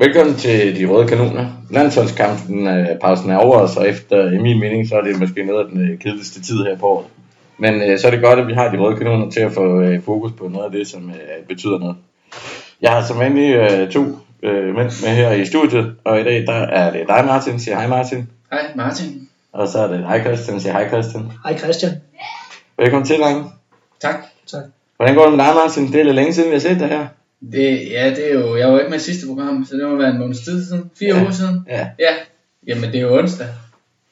Velkommen til De Røde Kanoner. Landsholdskampen, øh, pausen er over, så efter i min mening, så er det måske noget af den øh, kedeligste tid her på året. Men øh, så er det godt, at vi har De Røde Kanoner til at få øh, fokus på noget af det, som øh, betyder noget. Jeg har som vanligt øh, to øh, mænd med her i studiet, og i dag der er det dig Martin. Sig hej Martin. Hej Martin. Og så er det dig Christian. Sig hej Christian. Hej Christian. Velkommen til, drenge. Tak. Tak. Hvordan går det med dig Martin? Det er lidt længe siden, vi har set dig her. Det, ja, det er jo, jeg var ikke med i sidste program, så det må være en måneds tid siden. Fire Ja. uger siden. Ja. Ja. Jamen det er jo onsdag.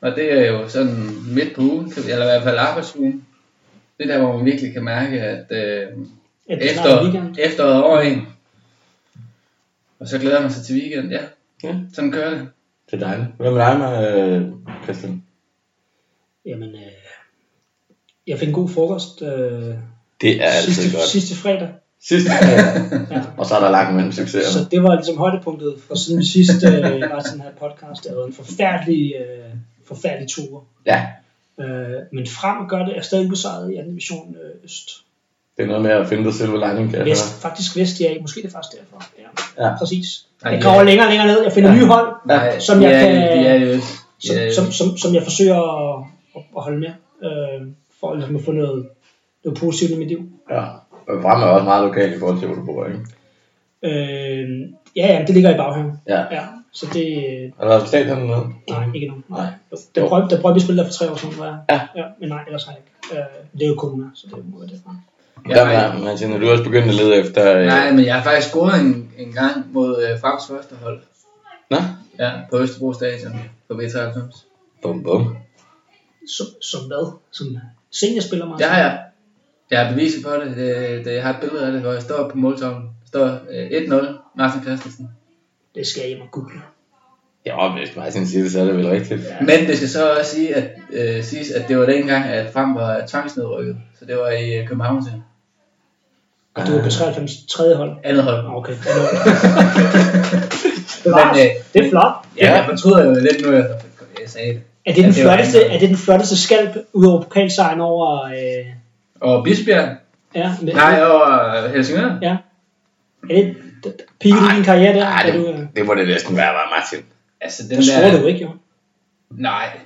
Og det er jo sådan midt på ugen, eller i hvert fald arbejdsugen. Det er der, hvor man virkelig kan mærke, at øh, Ja, er efter, efteråret er over en. Og så glæder man sig til weekend, ja. Ja. Sådan kører det. Det er dejligt. Hvad med dig, med, øh, Christian? Jamen, øh, jeg fik en god frokost øh, Det er altid sidste, godt. sidste fredag. Sidste Ja. Og så er der langt mellem succeserne. Så det var ligesom højdepunktet for siden vi sidst øh, var den her podcast. Det har været en forfærdelig, øh, forfærdelig tur. Ja, Øh, men frem gør det er stadig ubesejret i anden division øh, Øst. det er noget med at finde dig selv lining, kan jeg Vest, høre. faktisk vest, ja. Måske er det faktisk derfor. Ja, Ja. præcis. Ej, Jeg ja. graver længere og længere ned. Jeg finder nye hold, Nej, som jeg er, kan- De er jo, som, ja, som, som, som jeg forsøger at, at, at holde med. Øh, for ligesom at få noget, noget positivt i mit liv. Ja. Og Frem er også meget lokalt i forhold til, hvor du bor, ikke? Øh, ja, ja, det ligger i baghaven. Ja. Ja, så det... Har du været på stadion med? Nej, ikke nu. Nej. Nej. Der prøvede, der prøvede vi spille der for tre år siden, var jeg. Ja. ja. Men nej, ellers har jeg ikke. Øh, det er jo corona, så det må være det. Ja, men Martin, er du også begyndt at lede efter... Øh... Nej, men jeg har faktisk scoret en, en gang mod øh, Frams første hold. Nå? Ja, på Østerbro Stadion på B93. Bum, bum. Som, som hvad? Som seniorspiller, Martin? Ja, ja. Jeg har beviser på det. det, det jeg har et billede af det, hvor jeg står på måltavlen. Står øh, 1-0, Martin Christensen. Det skal jeg hjem og google. Ja, hvis Martin siger det, så er det vel rigtigt. Ja. Men det skal så også sige, at, øh, siges, at det var dengang, at Frem var tvangsnedrykket. Så det var i øh, København til. Og du var på 93 tredje hold. Andet hold. Ah, Okay. det, var, Men, øh, det er flot. Ja, jeg fortryder jo lidt nu, at jeg sagde det. Er det, den Ja, det flotteste, er det den flotteste skalp ud over pokalsejren over... Øh, Og Bisbjerg? ja, med, Nej, over Helsingør? Ja. Er det peaked i din karriere der? Nej, da du, det, øh, det må det næsten være, var Martin. Altså, den der scorede der... du ikke, jo. Nej.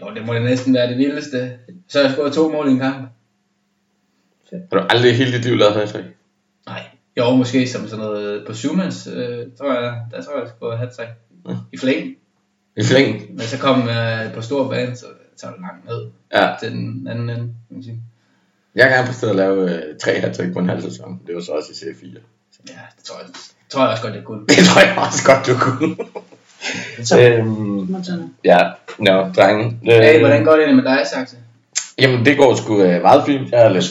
Jo, det må det næsten være det vildeste. Så har jeg scoret to mål i en kamp. Har du aldrig i hele dit liv lavet hat Nej. Jo, måske som sådan noget på Schumanns, øh, tror jeg, der tror jeg, jeg scorede hat Ja. i flæng. I flæng? Men så kom jeg på stor bane, så tager det langt ned Ja. til den anden ende, kan man sige. Jeg kan præstere at lave øh, tre hat på en halv sæson. Det var så også i C4. Ja, det tror jeg, tror jeg også godt, jeg kunne. Det tror jeg også godt, du kunne. Så, øhm, ja, nå, drenge. Øh, Hey, hvordan går det med dig, Saxe? Jamen, det går sgu øh, meget fint. Jeg er lidt...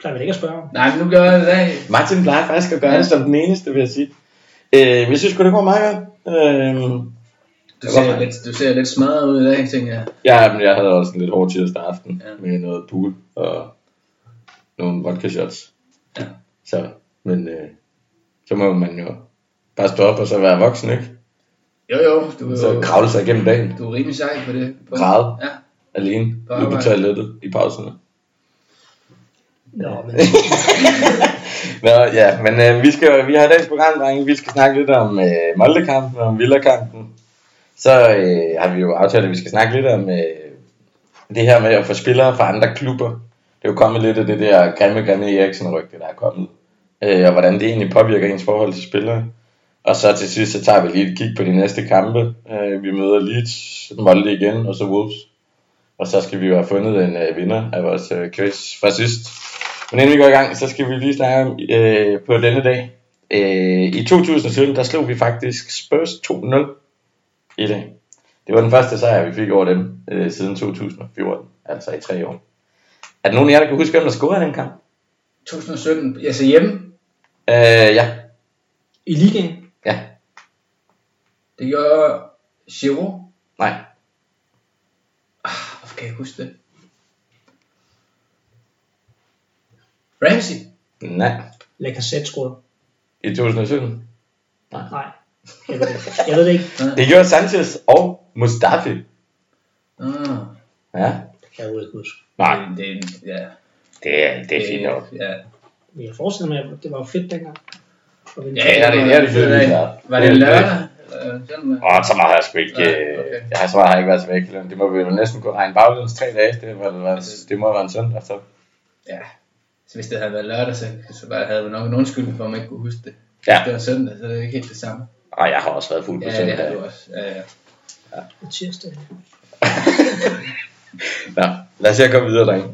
Plejer vi ikke at spørge om. Nej, men nu gør jeg det i dag. Martin plejer faktisk at gøre Ja. det som den eneste, vil jeg sige. Øh, jeg synes sgu, det går meget godt. Øh, Du Det ser, mig. lidt, du ser lidt smadret ud i dag, tænker jeg. ja, men jeg havde også en lidt hård tirsdag aften Ja. med noget pool og nogle vodka shots. Ja. Så, men øh, så må man jo bare stå op og så være voksen, ikke? Jo, jo, du er Så kravle sig igennem dagen. du er rimelig sej på det. På. Græde. Ja. Alene. På Ude på toilettet i pauserne. Nå, men Nå, ja, men øh, vi, skal, vi har dagens program, drenge. Vi skal snakke lidt om øh, Molde-kampen, om Villa-kampen. Så øh, har vi jo aftalt, at vi skal snakke lidt om øh, det her med at få spillere fra andre klubber. Det er jo kommet lidt af det der grimme, grimme Eriksen-rygte, der er kommet. Øh, og hvordan det egentlig påvirker ens forhold til spillere. Og så til sidst, så tager vi lige et kig på de næste kampe. Øh, vi møder Leeds, Molde igen, og så Wolves. Og så skal vi jo have fundet en øh, vinder af vores øh, quiz fra sidst. Men inden vi går i gang, så skal vi lige snakke om øh, på denne dag. Øh, I 2017, der slog vi faktisk Spurs 2-0 i dag. Det var den første sejr, vi fik over dem øh, siden 2014, altså i tre år. Er der nogen af jer, der kan huske, hvem der scorede den kamp? 2017, altså hjemme, Øh, ja. i ligaen. Ja. det gjorde Giroud. Nej. Hvorfor kan jeg huske det? Ramsey. Nej. Lacazette scorede. I 2017. Nej. Jeg ved det, ikke. jeg ved det ikke. Det gjorde Sanchez og Mustafi. Ah, Ja. Det kan jeg ikke huske. Nej, Det, det, ja, det er, det er fint nok. Ja. Men jeg forestiller mig, at det var fedt dengang. Ja, ja, det, det er det været. Var det lørdag? Åh, så meget har jeg sgu ikke... Nej, øh, okay. Jeg har så meget har jeg ikke været til vægtløn. Det må vi jo næsten kunne regne baglæns tre dage. Det, må, det, var, det må være en søndag, så... Ja. Så hvis det havde været lørdag, så, så var- havde vi nok en undskyldning for, at man ikke kunne huske det. Ja. Hvis det var søndag, så er det ikke helt det samme. Ej, jeg har også været fuld på Ja, det havde søndag. du også. Ja, ja. På tirsdag. Nå, lad os se at komme videre, drenge.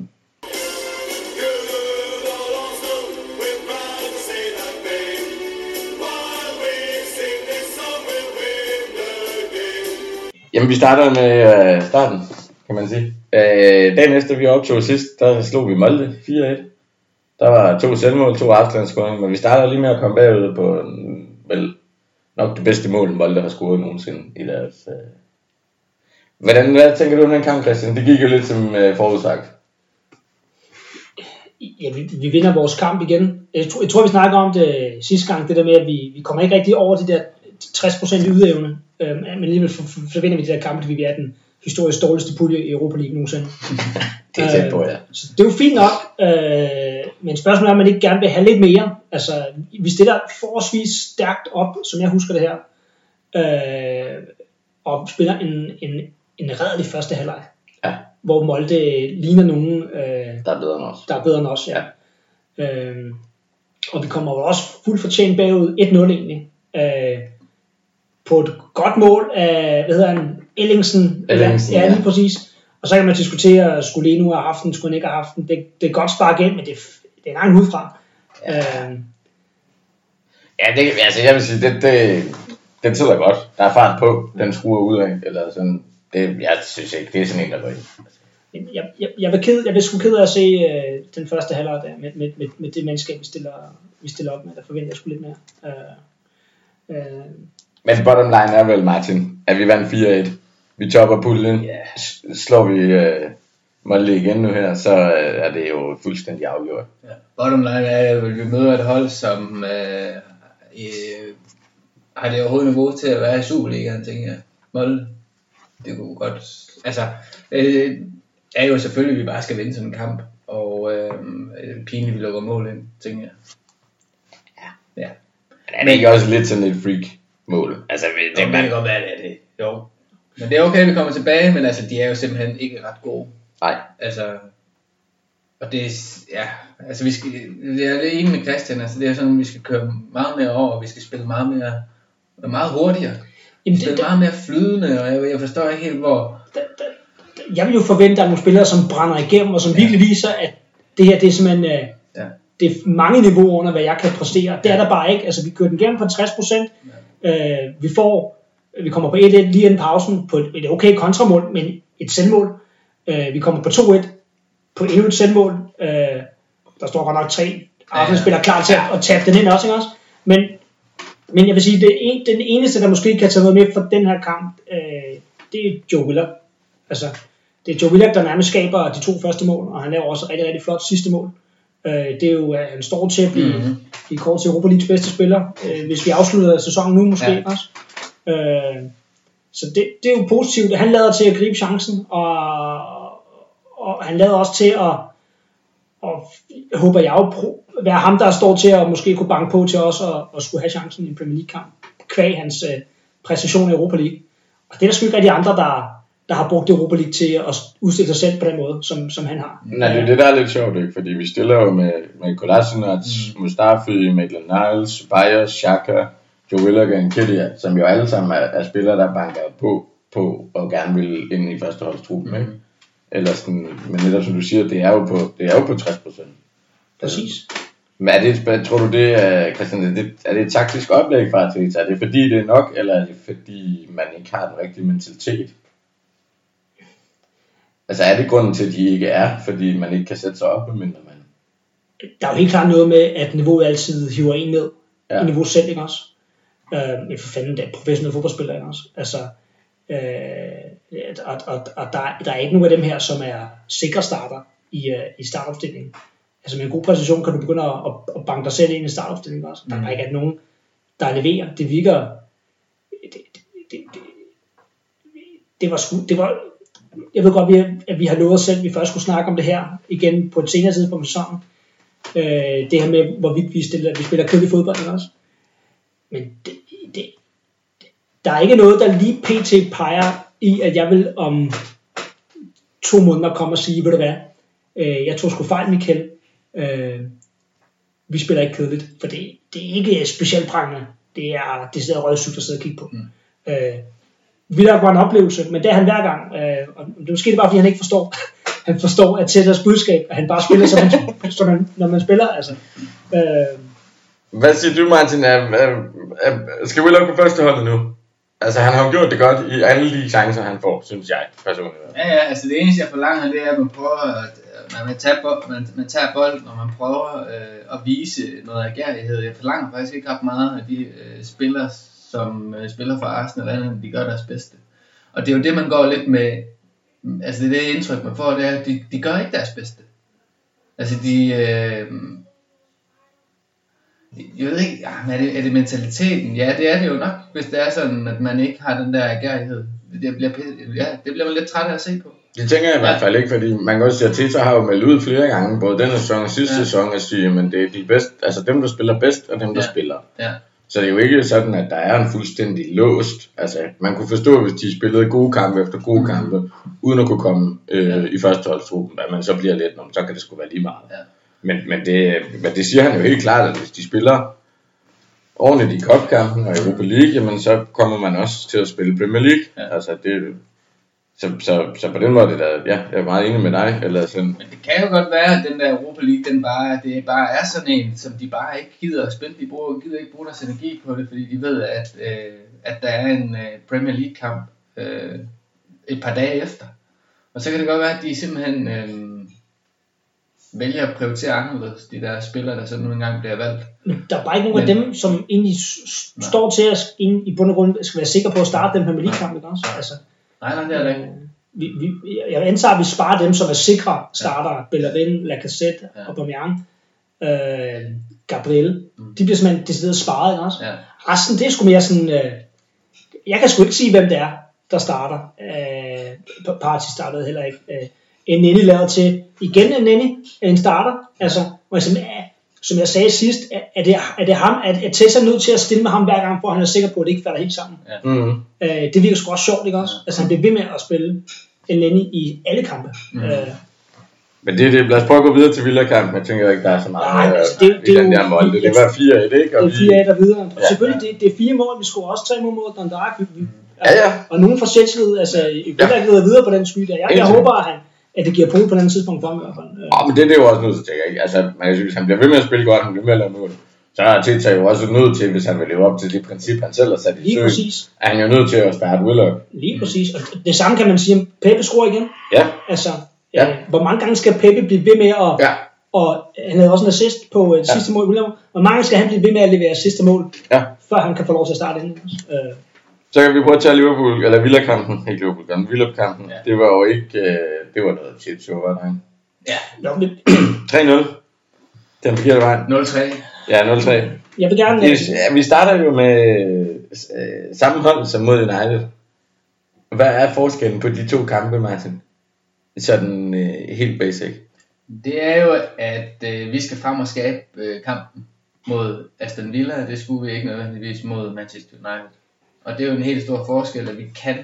Jamen, vi starter med øh, starten, kan man sige. Øh, dagen efter vi optog sidst, der slog vi Molde 4-1. Der var to selvmål, to afstandsscoring, men vi starter lige med at komme bagud på vel, nok det bedste mål, Molde har scoret nogensinde i deres... Øh. Hvordan, hvad tænker du om den kamp, Christian? Det gik jo lidt som øh, forudsagt. Ja, vi, vi vinder vores kamp igen. Jeg tror, jeg tror, vi snakker om det sidste gang, det der med, at vi, vi kommer ikke rigtig over de der 60% i ydeevne. Øhm, men alligevel så, så vinder vi de der kampe, fordi vi er den historisk dårligste pulje i Europa League nogensinde. Det er tæt på, ja. Så det er jo fint nok, øh, men spørgsmålet er, om man ikke gerne vil have lidt mere. Altså, vi stiller forholdsvis stærkt op, som jeg husker det her, øh, og spiller en, en, en redelig første halvleg, Ja, hvor Molde ligner nogen, øh, der er bedre end os. der er bedre end os. Ja. Øhm, og vi kommer jo også fuldt fortjent bagud 1-0 egentlig. Øh, på et godt mål af, hvad hedder han, Ellingsen. Ellingsen, ja, ja. lige præcis. Og så kan man diskutere, skulle Leno have haft den, skulle han ikke have haft den. Det, det er godt spark ind, men det, er- det er langt udefra. Ja. Øhm, Ja, det, altså jeg vil sige, det, det, den sidder godt. Der er fart på, den skruer ud af, eller sådan. Det, jeg synes ikke, det er sådan en, der går ind. men jeg, jeg, jeg, var ked, jeg var sgu ked af at se øh, den første halvleg der, med, med, med, med det mandskab, vi stiller, vi stiller op med. Der forventer jeg sgu lidt mere. Øh, øh, Men bottom line er vel, Martin, at vi vandt 4-1. Vi topper puljen. Ja. S- Slår vi øh, Molde igen nu her, så øh, er det jo fuldstændig afgjort. Ja. Bottom line er, at vi møder et hold, som øh, øh, har det overhovedet niveau til at være i Superligaen, tænker jeg. Molde. Det kunne godt... Altså, øh, er jo selvfølgelig, at vi bare skal vinde sådan en kamp. Og øh, er pinligt, at vi lukker mål ind, tænker jeg. Ja. Ja. Men er det ikke også lidt sådan et freak mål? Altså, Det, det man, kan godt være, det er det. Jo. Men det er okay, at vi kommer tilbage, men altså, de er jo simpelthen ikke ret gode. nej, Altså, og det er, ja, altså vi skal, det er lidt enig med Christian, altså det er sådan, vi skal køre meget mere over, og vi skal spille meget mere, meget hurtigere. Jamen, Spille det, meget mere flydende, og jeg, jeg forstår ikke helt, hvor, jeg vil jo forvente, at der er nogle spillere, som brænder igennem, og som virkelig viser, at det her, det er simpelthen, øh, ja, det er mange niveauer under, hvad jeg kan præstere. Det er der bare ikke. Altså, vi kører den igennem på 60 procent. Øh, vi får, vi kommer på 1-1 lige inden pausen på et, et okay kontramål, men et selvmål. Øh, vi kommer på 2-1 på endnu et selvmål. Øh, der står godt nok tre Arsenal spiller klar til at, at tabe den ind også, ikke også? Men, men jeg vil sige, det en, den eneste, der måske kan tage noget med for den her kamp, øh, det er Joe Willock. Altså, det er Joe Willock, der nærmest skaber de to første mål, og han laver også rigtig, rigtig flot sidste mål. Øh, det er jo, at han står til at blive, Mhm. mm-hmm. blive kort til Europa Leagues bedste spiller, øh, hvis vi afslutter sæsonen nu måske Ja. også. Øh, så det, det er jo positivt. Han lader til at gribe chancen, og, og han lader også til at, og håber jeg jo, være ham, der står til at måske kunne banke på til os og, og skulle have chancen i en Premier League kamp, kvæg hans øh, præstation i Europa League. Og det er der sgu ikke rigtig andre, der, der har brugt Europa League til at udstille sig selv på den måde, som, som han har. Nej, det er det, der er lidt sjovt, ikke? Fordi vi stiller jo med, med Kolasinac, mm. Mustafi, Maitland Niles, Bayer, Xhaka, Joe Willock og Nketiah, som jo alle sammen er, er spillere, der banker på, på og gerne vil ind i førsteholdstruppen, mm. ikke? Eller sådan, men netop som du siger, det er jo på, det er jo på 60 procent. Præcis. Men er det, tror du det, er, Christian, er det, er det et taktisk oplæg fra Arteta? Er det fordi, det er nok, eller er det fordi, man ikke har den rigtige mentalitet? Altså er det grunden til, at de ikke er, fordi man ikke kan sætte sig op, medmindre man... Der er jo helt klart noget med, at niveauet altid hiver en ned. Ja. Ja. I niveau selv, ikke også? Øh, for fanden, det er professionelle fodboldspillere, ikke også? Altså, øh, og, og, og der, der er ikke nogen af dem her, som er sikre starter i, øh, i startopstillingen. Altså med en god præcision kan du begynde at, at, at banke dig selv ind i startopstillingen også. Der er Mm. bare ikke nogen, der leverer. Det virker... Det, det, det, det, det var sgu... Det var, jeg ved godt, vi, at vi har lovet os selv, at vi først skulle snakke om det her igen på et senere tidspunkt sæsonen. Øh, det her med, hvorvidt vi, stiller, vi spiller kedelig fodbold også. men det, det, der er ikke noget, der lige pt. peger i, at jeg vil om to måneder komme og sige, ved du hvad, øh, jeg tog sgu fejl, Michael. Øh, vi spiller ikke kedeligt, for det, det er ikke specielt prangende. Det er det er røgsygt at sidde og kigge på. Mm. Øh, Villa var en oplevelse, men det er han hver gang. Øh, og det er måske det bare, fordi han ikke forstår, han forstår at Tætters budskab, at han bare spiller, som, man, som man, når man spiller. Altså. Øh, Hvad siger du, Martin? Er, er, er, skal Willock på første hold nu? Altså, han har jo gjort det godt i alle de chancer, han får, synes jeg personligt. Ja, ja, altså det eneste, jeg forlanger, det er, at man prøver at Øh, man, man, tager, bold, man, man tager bolden, og man prøver øh, at vise noget agerighed. Jeg forlanger faktisk ikke ret meget af de øh, spillere, som øh, spiller for Arsenal, andet end de gør deres bedste. Og det er jo det, man går lidt med, altså det er det indtryk, man får, det er, at de, de gør ikke deres bedste. Altså de, øh, jeg ved ikke, ja, er, det, er det mentaliteten? Ja, det er det jo nok, hvis det er sådan, at man ikke har den der agerighed. Det bliver, ja, det bliver man lidt træt af at se på. Det tænker jeg i hvert fald ikke, fordi man kan også sige, at Tita har jo meldt ud flere gange, både denne sæson og sidste ja. sæson, at sige, men det er de bedste, altså dem, der spiller bedst, og dem, der Ja. spiller. Ja, Så det er jo ikke sådan, at der er en fuldstændig låst. Altså, man kunne forstå, hvis de spillede gode kampe efter gode kampe, uden at kunne komme øh, Ja. i førsteholdstruppen, at man så bliver lidt, "Nå, men så kan det sgu være lige meget. Ja. Men, men, det, men det siger han jo helt klart, at hvis de spiller ordentligt i Cup-kampen og Europa League, jamen så kommer man også til at spille Premier League. Ja. Altså, det, så, så, så på den måde, er det da, ja, jeg er meget enig med dig. Eller sådan, Men det kan jo godt være, at den der Europa League, den bare, det bare er sådan en, som de bare ikke gider at spille. De bruger, gider ikke bruge deres energi på det, fordi de ved, at, øh, at der er en øh, Premier League kamp øh, et par dage efter. Og så kan det godt være, at de simpelthen øh, vælger at prioritere anderledes, de der spillere, der så nu engang bliver valgt. Men der er bare ikke nogen Men- af dem, som egentlig s- s- Nej. står til at ind i bund og grund skal være sikre på at starte den Premier League-kamp, ikke også? Altså, Nej, nej, det er det ikke. vi, vi, jeg antager, at vi sparer dem, som er sikre starter. Bellerin, Lacazette, Ja. ja. Aubameyang, øh, Gabriel. De bliver simpelthen decideret sparet, ikke også? Ja. Resten, det er sgu mere sådan... Øh, jeg kan sgu ikke sige, hvem det er, der starter. Øh, Party startede heller ikke. Øh, en Nenny lavet til igen en Nenny, en starter. Altså, hvor jeg simpelthen, øh, som jeg sagde sidst, er, er, det, er det ham, at, er nødt til at stille med ham hver gang, for at han er sikker på, at det ikke falder helt sammen. mm, Øh, det virker sgu også sjovt, ikke også? Altså, han bliver ved med at spille en Lenny i alle kampe. Mm. Øh, men det, er det, lad os prøve at gå videre til Villa-kampen. Jeg tænker ikke, der er så meget Nej, øh, altså, det- i det er den der mål. Det, det var 4-1, ikke? det Og er vi, fire af der videre. Og Ja. selvfølgelig, det, det er fire mål. Vi scorer også tre mål mod Dundalk. Vi, vi, Ja, ja. Og nogen fra Sjælsved, altså, i vil ikke videre videre på den sky der. Jeg, jeg sikkert. håber, at, han, at det giver point på den tidspunkt for ham i hvert fald. Åh, men det, det er jo også nødt til, tænker jeg. Altså, man kan sige, hvis han bliver ved med at spille godt, han bliver ved med at lave mål, så er Teta jo også nødt til, hvis han vil leve op til det princip, han selv har sat i Lige søen, præcis. er han jo nødt til at starte Willock. Lige præcis. Og det samme kan man sige om Pepe scorer igen. Ja, Altså, Ja. øh, hvor mange gange skal Pepe blive ved med at... ja, Og han havde også en assist på øh, det Ja. sidste mål. William. Hvor mange skal han blive ved med at levere sidste mål, ja. før han kan få lov til at starte inden? Øh, Så kan vi prøve at tage Liverpool, eller Villa-kampen, ikke Liverpool-kampen, Villa-kampen. Ja. Det var jo ikke, øh, det var noget shit show, var det ikke? Ja, jo, men 3-0. Den forkerte vej. 0-3. Ja, 0-3. jeg vil gerne... Det, ja, vi starter jo med øh, samme hold som mod United. Hvad er forskellen på de to kampe, Martin? Sådan øh, helt basic. Det er jo, at øh, vi skal frem og skabe øh, kampen mod Aston Villa. Det skulle vi ikke nødvendigvis mod Manchester United. Og det er jo en helt stor forskel, at vi kan,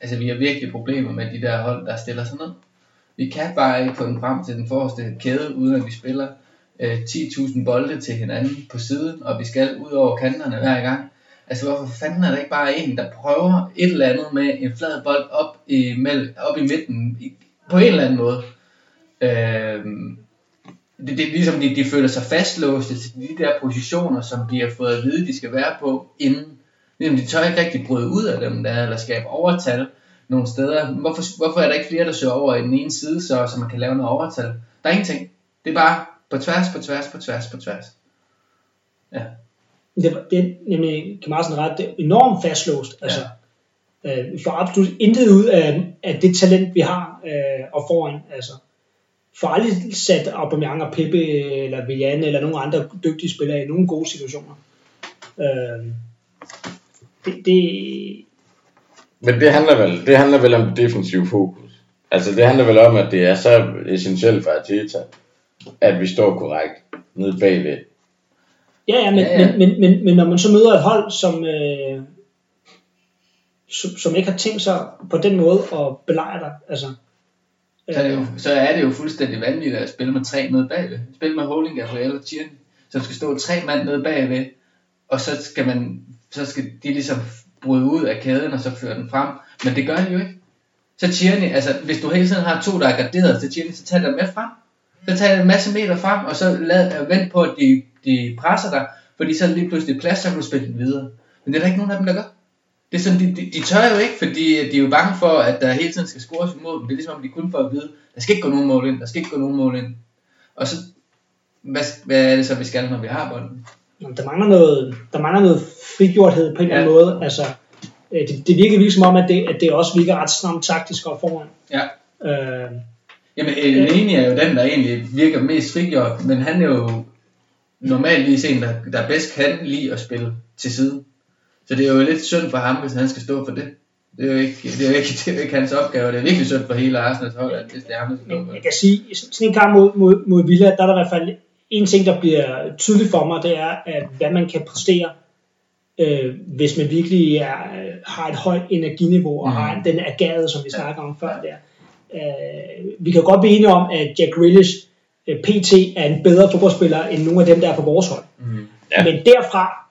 altså vi har virkelig problemer med de der hold, der stiller sig ned. Vi kan bare ikke få den frem til den forreste kæde, uden at vi spiller øh, 10.000 bolde til hinanden på siden, og vi skal ud over kanterne hver gang. Altså hvorfor fanden er der ikke bare en, der prøver et eller andet med en flad bold op i, mellem, op i midten, i, på en eller anden måde. Øh, det, det er ligesom, de, de føler sig fastlåste til de der positioner, som de har fået at vide, de skal være på inden. Ligesom de tør ikke rigtig bryde ud af dem der, eller skabe overtal nogle steder. Hvorfor, hvorfor er der ikke flere, der søger over i den ene side, så, så man kan lave noget overtal? Der er ingenting. Det er bare på tværs, på tværs, på tværs, på tværs. Ja. Det, det er nemlig, kan Martin ret, det er enormt fastlåst. Altså, øh, vi får absolut intet ud af, af det talent, vi har øh, og foran. Altså, får aldrig sat Aubameyang og Pepe eller Villan eller nogle andre dygtige spillere i nogle gode situationer. Øh, det, det, Men det handler vel, det handler vel om defensiv fokus. Altså det handler vel om, at det er så essentielt for Arteta, at vi står korrekt nede bagved. Ja, ja, men, Ja, ja, ja. ja. Men, men, men, men når man så møder et hold, som, øh, som, som ikke har tænkt sig på den måde at belejre dig, altså, Så er, det jo, så er det jo fuldstændig vanvittigt at spille med tre nede bagved. Spille med Holding, Gabriel og Tierney, som skal stå tre mand nede bagved, og så skal, man, så skal de ligesom bryde ud af kæden og så føre den frem. Men det gør han jo ikke. Så Tierney, altså hvis du hele tiden har to, der er garderet til Tierney, så tag dem med frem. Så tag en masse meter frem, og så lad, øh, vent på, at de, de presser dig, fordi så er det lige pludselig plads, så kan du spille den videre. Men det er der ikke nogen af dem, der gør. Det er sådan, de, de, de tør jo ikke, fordi de er jo bange for, at der hele tiden skal scores imod dem. Det er ligesom, om de kun får at vide, der skal ikke gå nogen mål ind, der skal ikke gå nogen mål ind. Og så, hvad, hvad er det så, vi skal, når vi har bolden? Der mangler noget, der mangler noget frigjorthed på en eller anden Ja. måde. Altså, øh, det, det virker virkelig som om, at det, at det også virker ret stramt taktisk op foran. Ja. Øh, Jamen, Elneny er jo den, der egentlig virker mest frigjort, men han er jo normalt lige en, der, der bedst kan lide at spille til side. Så det er jo lidt synd for ham, hvis han skal stå for det. Det er jo ikke, det er jo ikke, det er jo ikke hans opgave, det er virkelig synd for hele Arsenals hold, at hvis det er ham, der skal stå for men jeg det. kan sige, sådan en kamp mod, mod, mod Villa, der er der i hvert fald en ting, der bliver tydeligt for mig, det er, at hvad man kan præstere, øh, hvis man virkelig er, har et højt energiniveau, og Mhm. har den agade, som vi snakker om før der. Øh, vi kan godt blive enige om, at Jack Grealish øh, PT er en bedre fodboldspiller, end nogle af dem, der er på vores hold. Mm. Ja. Men derfra,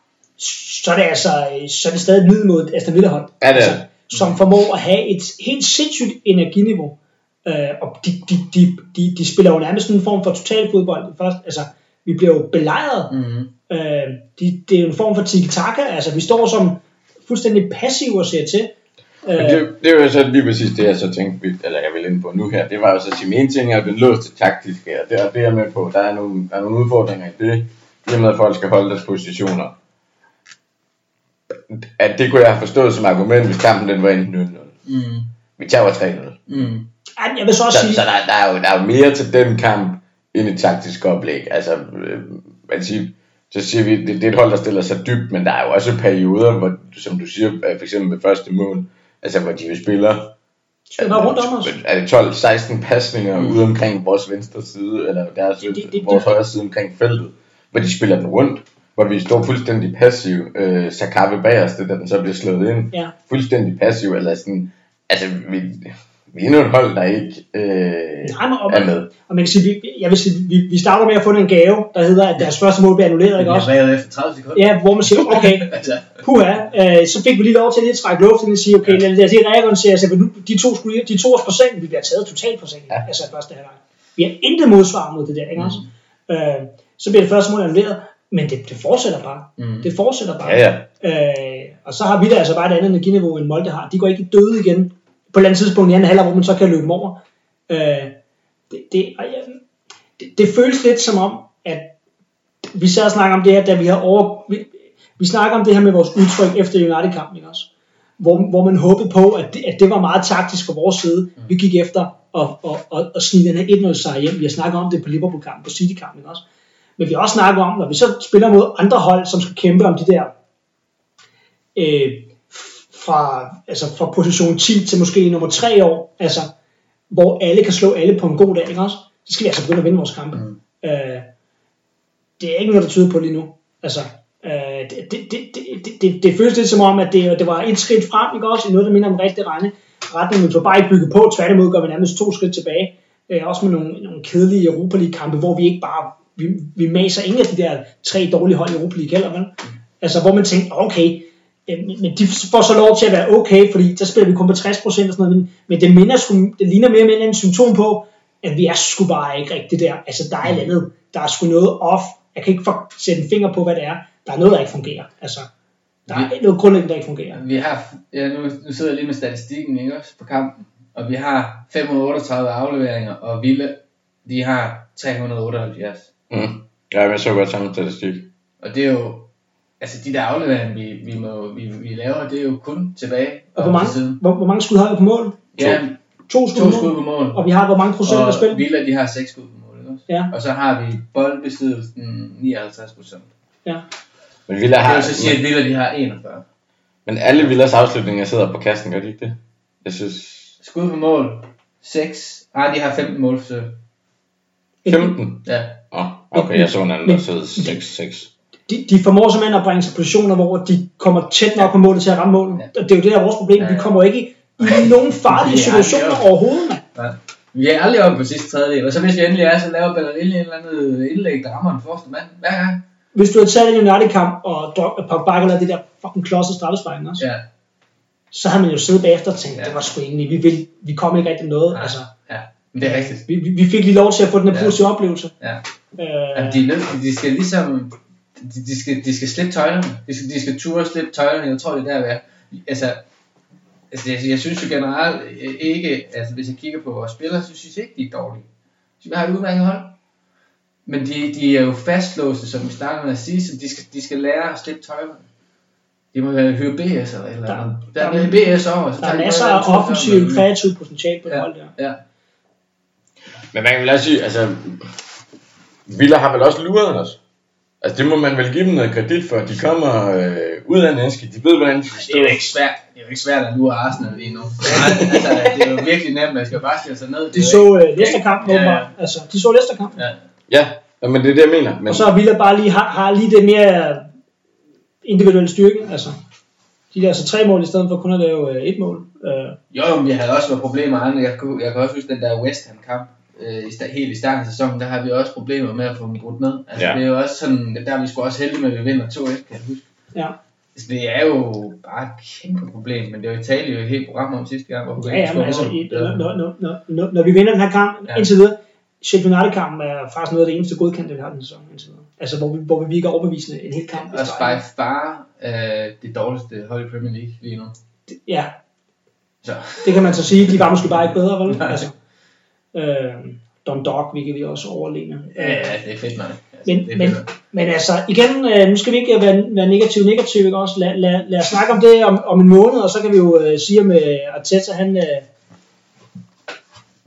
så er det altså, så er det stadig et middel mod Aston Villa hold. Ja, det er altså, som formår at have et helt sindssygt energiniveau. Øh, og de, de, de, de, de spiller jo nærmest en form for totalfodbold. Først, altså, vi bliver jo belejret. Mm. Øh, de, det er jo en form for tiki-taka. Altså, vi står som fuldstændig passive og ser til. Øh, Men det, det var jo så lige præcis det, jeg så tænkte, eller jeg vil ind på nu her. Det var jo så at sige, en ting er den låste taktiske, og det, og det er jeg med på. Der er nogle, der er nogle udfordringer i det, i og med at folk skal holde deres positioner. At det kunne jeg have forstået som argument, hvis kampen den var enten 0-0. Mm. Vi tager 3-0. Mm. Jeg vil så også Så, sige, så der, der, er jo, der er jo mere til den kamp, end et taktisk oplæg. Altså, øh, man siger, så siger vi, det, det er et hold, der stiller sig dybt, men der er jo også perioder, hvor, som du siger, øh, for eksempel ved første mål, altså hvor de spiller spiller rundt om os. er det 12-16 pasninger mm. ude omkring vores venstre side, eller deres, Det- det- det- vores højre side omkring feltet, hvor de spiller den rundt, hvor vi står fuldstændig passiv, øh, Sakabe bagerst, da den så bliver slået ind, Ja. fuldstændig passiv, eller sådan, altså vi, endnu et hold, der ikke øh, Nej, men, og, er med. og man kan sige, vi, jeg vil sige, vi, vi starter med at få en gave, der hedder, at deres første mål bliver annulleret, ikke også? er bagud efter 30 sekunder. Ja, hvor man siger, okay, altså, puha, øh, så fik vi lige lov til lige at trække luft ind og sige, okay, lad, lad os lige reagonisere, så nu, de to, skulle, de to procent, vi bliver taget totalt sent, ja. Ja. altså i første halvleg. Vi har intet modsvar mod det der, ikke også? Øh, så bliver det første mål annulleret, men det, det fortsætter bare. Mm. Det fortsætter bare. Ja, ja. Øh, og så har vi da altså bare et andet energiniveau, end Molde har. De går ikke i døde igen på et eller andet tidspunkt i anden halvleg, hvor man så kan løbe over. Øh, det, det, og ja, det, det føles lidt som om, at vi sad og snakkede om det her, da vi har over... Vi, vi snakker om det her med vores udtryk efter United-kampen, også? Hvor, hvor man håbede på, at det, at det var meget taktisk fra vores side. Vi gik efter at, at, at, at snige den her 1-0 sejr hjem. Vi har snakket om det på Liverpool-kampen, på City-kampen, også? Men vi har også snakket om, når vi så spiller mod andre hold, som skal kæmpe om de der øh, fra, altså fra position 10 til måske nummer 3 år, altså hvor alle kan slå alle på en god dag, ikke også? Så skal vi altså begynde at vinde vores kampe. Mm. Øh, det er ikke noget, der tyder på lige nu. Altså, øh, det, det, det, det, det, det føles lidt som om, at det, det var et skridt frem, ikke også? I noget, der minder om rigtig rette retning, men vi får bare ikke bygget på. Tværtimod gør vi nærmest to skridt tilbage. Øh, også med nogle, nogle kedelige Europa League kampe, hvor vi ikke bare, vi, vi maser ingen af de der tre dårlige hold i Europa League heller, vel? Altså, hvor man tænker, okay, men men de får så lov til at være okay, fordi der spiller vi kun på 60% og sådan noget, men, men det, minder sgu, det ligner mere og mere en symptom på, at vi er sgu bare ikke rigtigt der. Altså, der er et andet, der er sgu noget off. Jeg kan ikke få, sætte en finger på, hvad det er. Der er noget, der ikke fungerer. Altså, der er noget grundlæggende, der ikke fungerer. Vi har, ja, nu, nu sidder jeg lige med statistikken ikke også på kampen, og vi har 538 afleveringer, og Villa, de har 378. Mm. Ja, jeg så godt samme statistik. Og det er jo, altså de der afleveringer, vi, vi, må, vi, vi laver, det er jo kun tilbage Og hvor mange, siden. hvor, hvor mange skud har vi på mål? Ja, To skud, to på skud mål. på mål. Og vi har hvor mange procent af Og spil? Villa, de har 6 skud på mål, ikke også? Ja. Og så har vi boldbesiddelsen 59 procent. Ja. Men Villa Det har, vil så sige, at Villa, de har 41. men alle Villas afslutninger sidder på kassen, gør de ikke det? Jeg synes... Skud på mål, 6. Nej, de har 15 målforsøg. 15? Ja. Åh, oh, okay, jeg så en anden, der sidder 6-6. De, de formår simpelthen at bringe sig positioner, hvor de kommer tæt nok på målet til at ramme målet. Ja. Og det er jo det, der er vores problem. Ja, Vi ja. kommer ikke i nogen farlige Ja, situationer er jo- overhovedet. Nej. Vi er aldrig oppe på sidste tredjedel, og så hvis vi endelig er, så laver Bellerin en eller anden indlæg, der rammer den første mand hver gang. Hvis du havde taget en United-kamp, og Pogba lavet det der fucking klodset straffesparken også, Ja, så havde man jo siddet bagefter og tænkt, Ja. det var sgu egentlig, vi, vil, vi kom ikke rigtig noget. Nej. Altså, ja. Men det er rigtigt. vi, vi fik lige lov til at få den her Ja. positive oplevelse. Ja. Øh, Jamen, de, nødt, de skal ligesom, de, de, skal, de skal slippe tøjlerne. De skal, de skal ture og slippe tøjlerne. Jeg tror, det er der, er. Altså, altså jeg, jeg, synes jo generelt øh, ikke, altså hvis jeg kigger på vores spillere, så synes jeg ikke, de er dårlige. Så vi har et udmærket hold. Men de, de er jo fastlåste, som vi startede med at sige, så de skal, de skal lære at slippe tøjlerne. De må være hyre BS eller eller Der- der Der er- BS over. Så der er masser af tur frem, offensiv, men- kreativ potentiale på det Ja. hold der. Ja, Men man kan vel også sige, altså, Villa har vel også luret os. Altså, det må man vel give dem noget kredit for. De kommer øh, ud af næske. De ved, hvordan de skal det stå. er jo ikke svært. Det er jo ikke svært at lure Arsenal lige nu. Nej, altså, det er jo virkelig nemt. Man skal bare stille sig ned. De så uh, Leicester-kampen, Ja, ja. Altså, de så Leicester-kampen. Ja. Ja, ja, men det er det, jeg mener. Men, Og så har Villa bare lige, har, har lige det mere individuelle styrke. Altså, de der altså tre mål i stedet for kun at lave øh, et mål. Øh, Jo, jo, men vi havde også været problemer andre. Jeg, kunne, jeg kan også huske den der West Ham kamp. Øh, i sta- helt i starten af sæsonen, der har vi også problemer med at få dem brudt ned. Altså, Ja. det er jo også sådan, der er vi sgu også heldige med, at vi vinder 2-1, kan jeg huske. ja. Altså, det er jo bare et kæmpe problem, men det var jo talt jo et helt program om sidste gang, hvor vi Ja, ja, men altså, i, når, når, når, når, når vi vinder den her kamp Ja. indtil videre, Sheffield United-kampen er faktisk noget af det eneste godkendte, vi har den sæson indtil videre. Altså, hvor vi, hvor vi virker overbevisende en hel kamp. streg. by far øh, det dårligste hold i Premier League lige nu. Ja, Så, det kan man så sige. De var måske bare ikke bedre, vel? Nej. Altså, øh, Don Dog, vi kan vi også overlegne. ja, ja, det er fedt nok. Altså, Men, det er men, men altså, igen, øh, nu skal vi ikke være, være negativ negativ, ikke også? Lad, lad, lad os snakke om det om, om en måned, og så kan vi jo øh, sige med Arteta, han... Øh,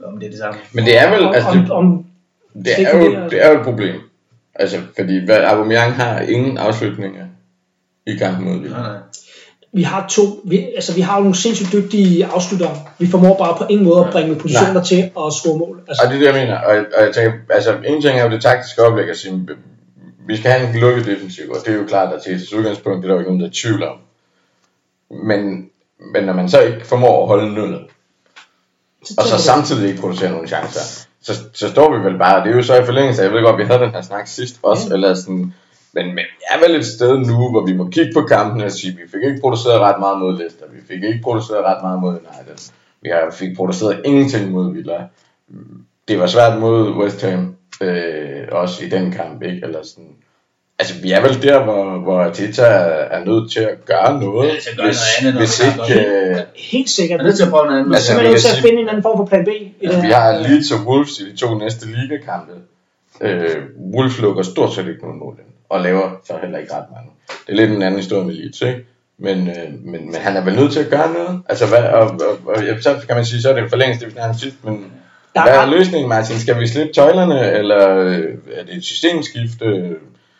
Om det er det samme. men det er vel, altså, om, det, om, det, er jo, det er jo et problem. Altså, fordi hvad, Aubameyang har ingen afslutninger i kampen mod Villa. Nej, nej. Vi har to, vi, altså vi har jo nogle sindssygt dygtige afslutter. Vi formår bare på ingen måde at bringe positioner Nej. til at score mål. Altså, Og det er det, jeg mener. Og, og jeg tænker, altså, en ting er jo det taktiske oplæg at sige, vi skal have en lukket defensiv, og det er jo klart, at til et udgangspunkt, det er der jo ikke nogen, der er tvivl om. Men, men når man så ikke formår at holde nullet, og så samtidig ikke producerer nogle chancer, så, så står vi vel bare, og det er jo så i forlængelse af, jeg ved godt, vi havde den her snak sidst også, Ja. eller sådan, men, men vi er vel et sted nu, hvor vi må kigge på kampene og sige, vi fik ikke produceret ret meget mod Leicester, vi fik ikke produceret ret meget mod United, vi har, fik produceret ingenting mod Villa. Det var svært mod West Ham, øh, også i den kamp, ikke? Eller sådan, altså vi er vel der, hvor, hvor Tita er, er nødt til at gøre noget, Ja, at gøre noget andet, hvis vi ikke, øh, Helt sikkert. Er nødt til at prøve noget andet. Vi er Altså, simpelthen vi nødt til at finde en anden form for plan B. I det Altså, vi har Leeds og Wolves i de to næste ligakampe. Øh, Wolves lukker stort set ikke nogen mål ind, og laver så heller ikke ret mange. Det er lidt en anden historie med Leeds, ikke? Men, øh, men, men han er vel nødt til at gøre noget. Altså, hvad, og, og, og, så kan man sige, så er det en forlængelse, det om sidst, men Der hvad er er, løsningen, Martin? Skal vi slippe tøjlerne, eller øh, er det et systemskifte?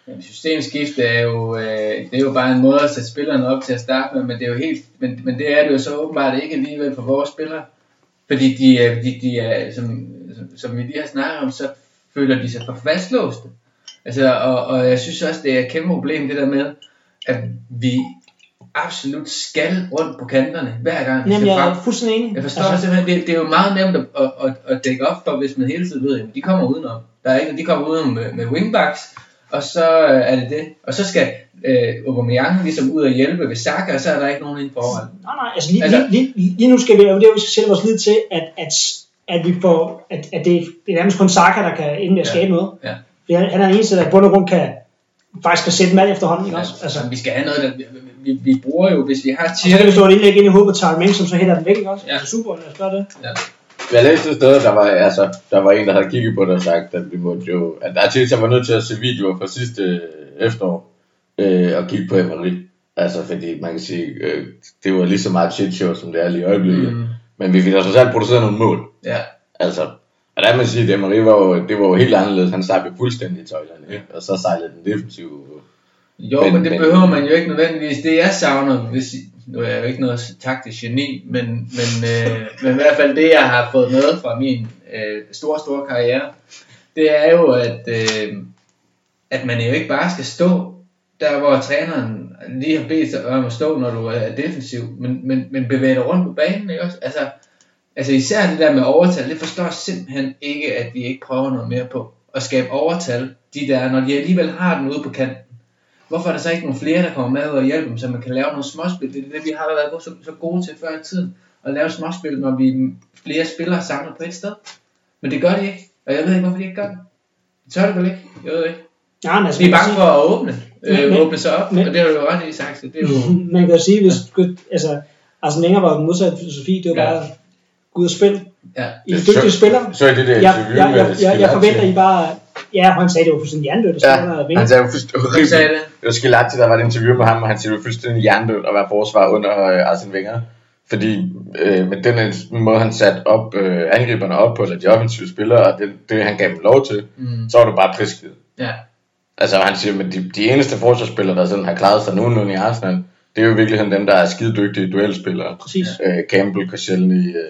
Jamen, systemskifte er jo, øh, det er jo bare en måde at sætte spillerne op til at starte med, men det er jo helt, men, men det er det jo så åbenbart ikke alligevel for vores spillere. Fordi de, er- de, de er, som, som, som vi lige har snakket om, så føler de sig for fastlåste. Altså, og, og jeg synes også, det er et kæmpe problem, det der med, at vi absolut skal rundt på kanterne, hver gang Jamen, jeg er fuldstændig enig. Jeg forstår altså, simpelthen, det, det er jo meget nemt at, at, at, at dække op for, hvis man hele tiden ved, at de kommer udenom. Der er ikke, de kommer udenom med, med wingbacks, og så øh, er det det. Og så skal øh, Aubameyang ligesom ud og hjælpe ved Saka, og så er der ikke nogen ind foran. Nej, nej, altså lige, Altså- lige, lige, lige nu skal vi, og det er, vi skal sætte vores lid til, at, at, at vi får, at, at det, det er nærmest kun Saka, der kan ende med at Ja. skabe noget. Ja. Fordi han, han er den eneste, der i bund og grund kan, faktisk kan sætte alt efterhånden, ikke også? Altså, Altså, vi skal have noget, der, vi, vi, vi bruger jo, hvis vi har og så kan vi stå et indlæg ind i hovedet på Tyre Ming, som så hælder den væk, ikke også? Ja. Altså, super, lad os gøre det. Jeg læste et sted, der var, altså, der var en, der havde kigget på det og sagt, at vi måtte jo, at Arteta var nødt til at se videoer fra sidste øh, efterår, øh, og kigge på Emery. Altså, fordi man kan sige, øh, det var lige så meget shit show, som det er lige i øjeblikket. Mm. Men vi fik da trods alt produceret nogle mål. ja, Altså, og der man sige, at Emery var jo, det var jo helt anderledes. Han jo fuldstændig i tøjlerne, ikke? Og så sejlede den defensive. Jo, Men- men, det behøver man jo ikke nødvendigvis. Det jeg savner, hvis, nu er jeg jo ikke noget taktisk geni, men, men, øh, men i hvert fald det, jeg har fået med fra min øh, store, store karriere, det er jo, at, øh, at man jo ikke bare skal stå der hvor træneren lige har bedt dig om at stå, når du er defensiv, men, men, men bevæge dig rundt på banen, ikke også? Altså, altså især det der med overtal, det forstår jeg simpelthen ikke, at vi ikke prøver noget mere på. At skabe overtal, de der, når de alligevel har den ude på kanten. Hvorfor er der så ikke nogle flere, der kommer med og hjælper dem, så man kan lave nogle småspil? Det er det, vi har været så, så gode til før i tiden. At lave småspil, når vi er flere spillere samlet på et sted. Men det gør de ikke. Og jeg ved ikke, hvorfor de ikke gør det. Det tør det vel ikke? Jeg ved ikke. Ja, men altså, De er bange for at åbne, øh, Men- åbne sig op, men- og det du jo ret i, Saxe. Det er jo... man kan jo sige, hvis du, altså, altså længere var den modsatte filosofi, det var Ja. bare ud og spil. Ja. I er dygtige spillere. Så er det der Jeg, interview jeg, jeg, jeg, jeg forventer, I bare... Ja, han sagde, det var fuldstændig hjernedødt, Ja, han sagde jo fuldstændig Hvem sagde det? Det var Skilacci, der var et interview med ham, og han siger, det var fuldstændig hjernedødt at være forsvar under øh, Arsene Wenger. Fordi øh, med den øh, måde, han satte op, øh, angriberne op på, eller de offensive spillere, og det, det han gav dem lov til, Mm. så var det bare prisgivet. Ja. Altså han siger, at de, de eneste forsvarsspillere, der sådan har klaret sig nogenlunde i Arsenal, det er jo i virkeligheden dem, der er skide dygtige duelspillere. Præcis. Øh, Campbell, Koscielny, øh,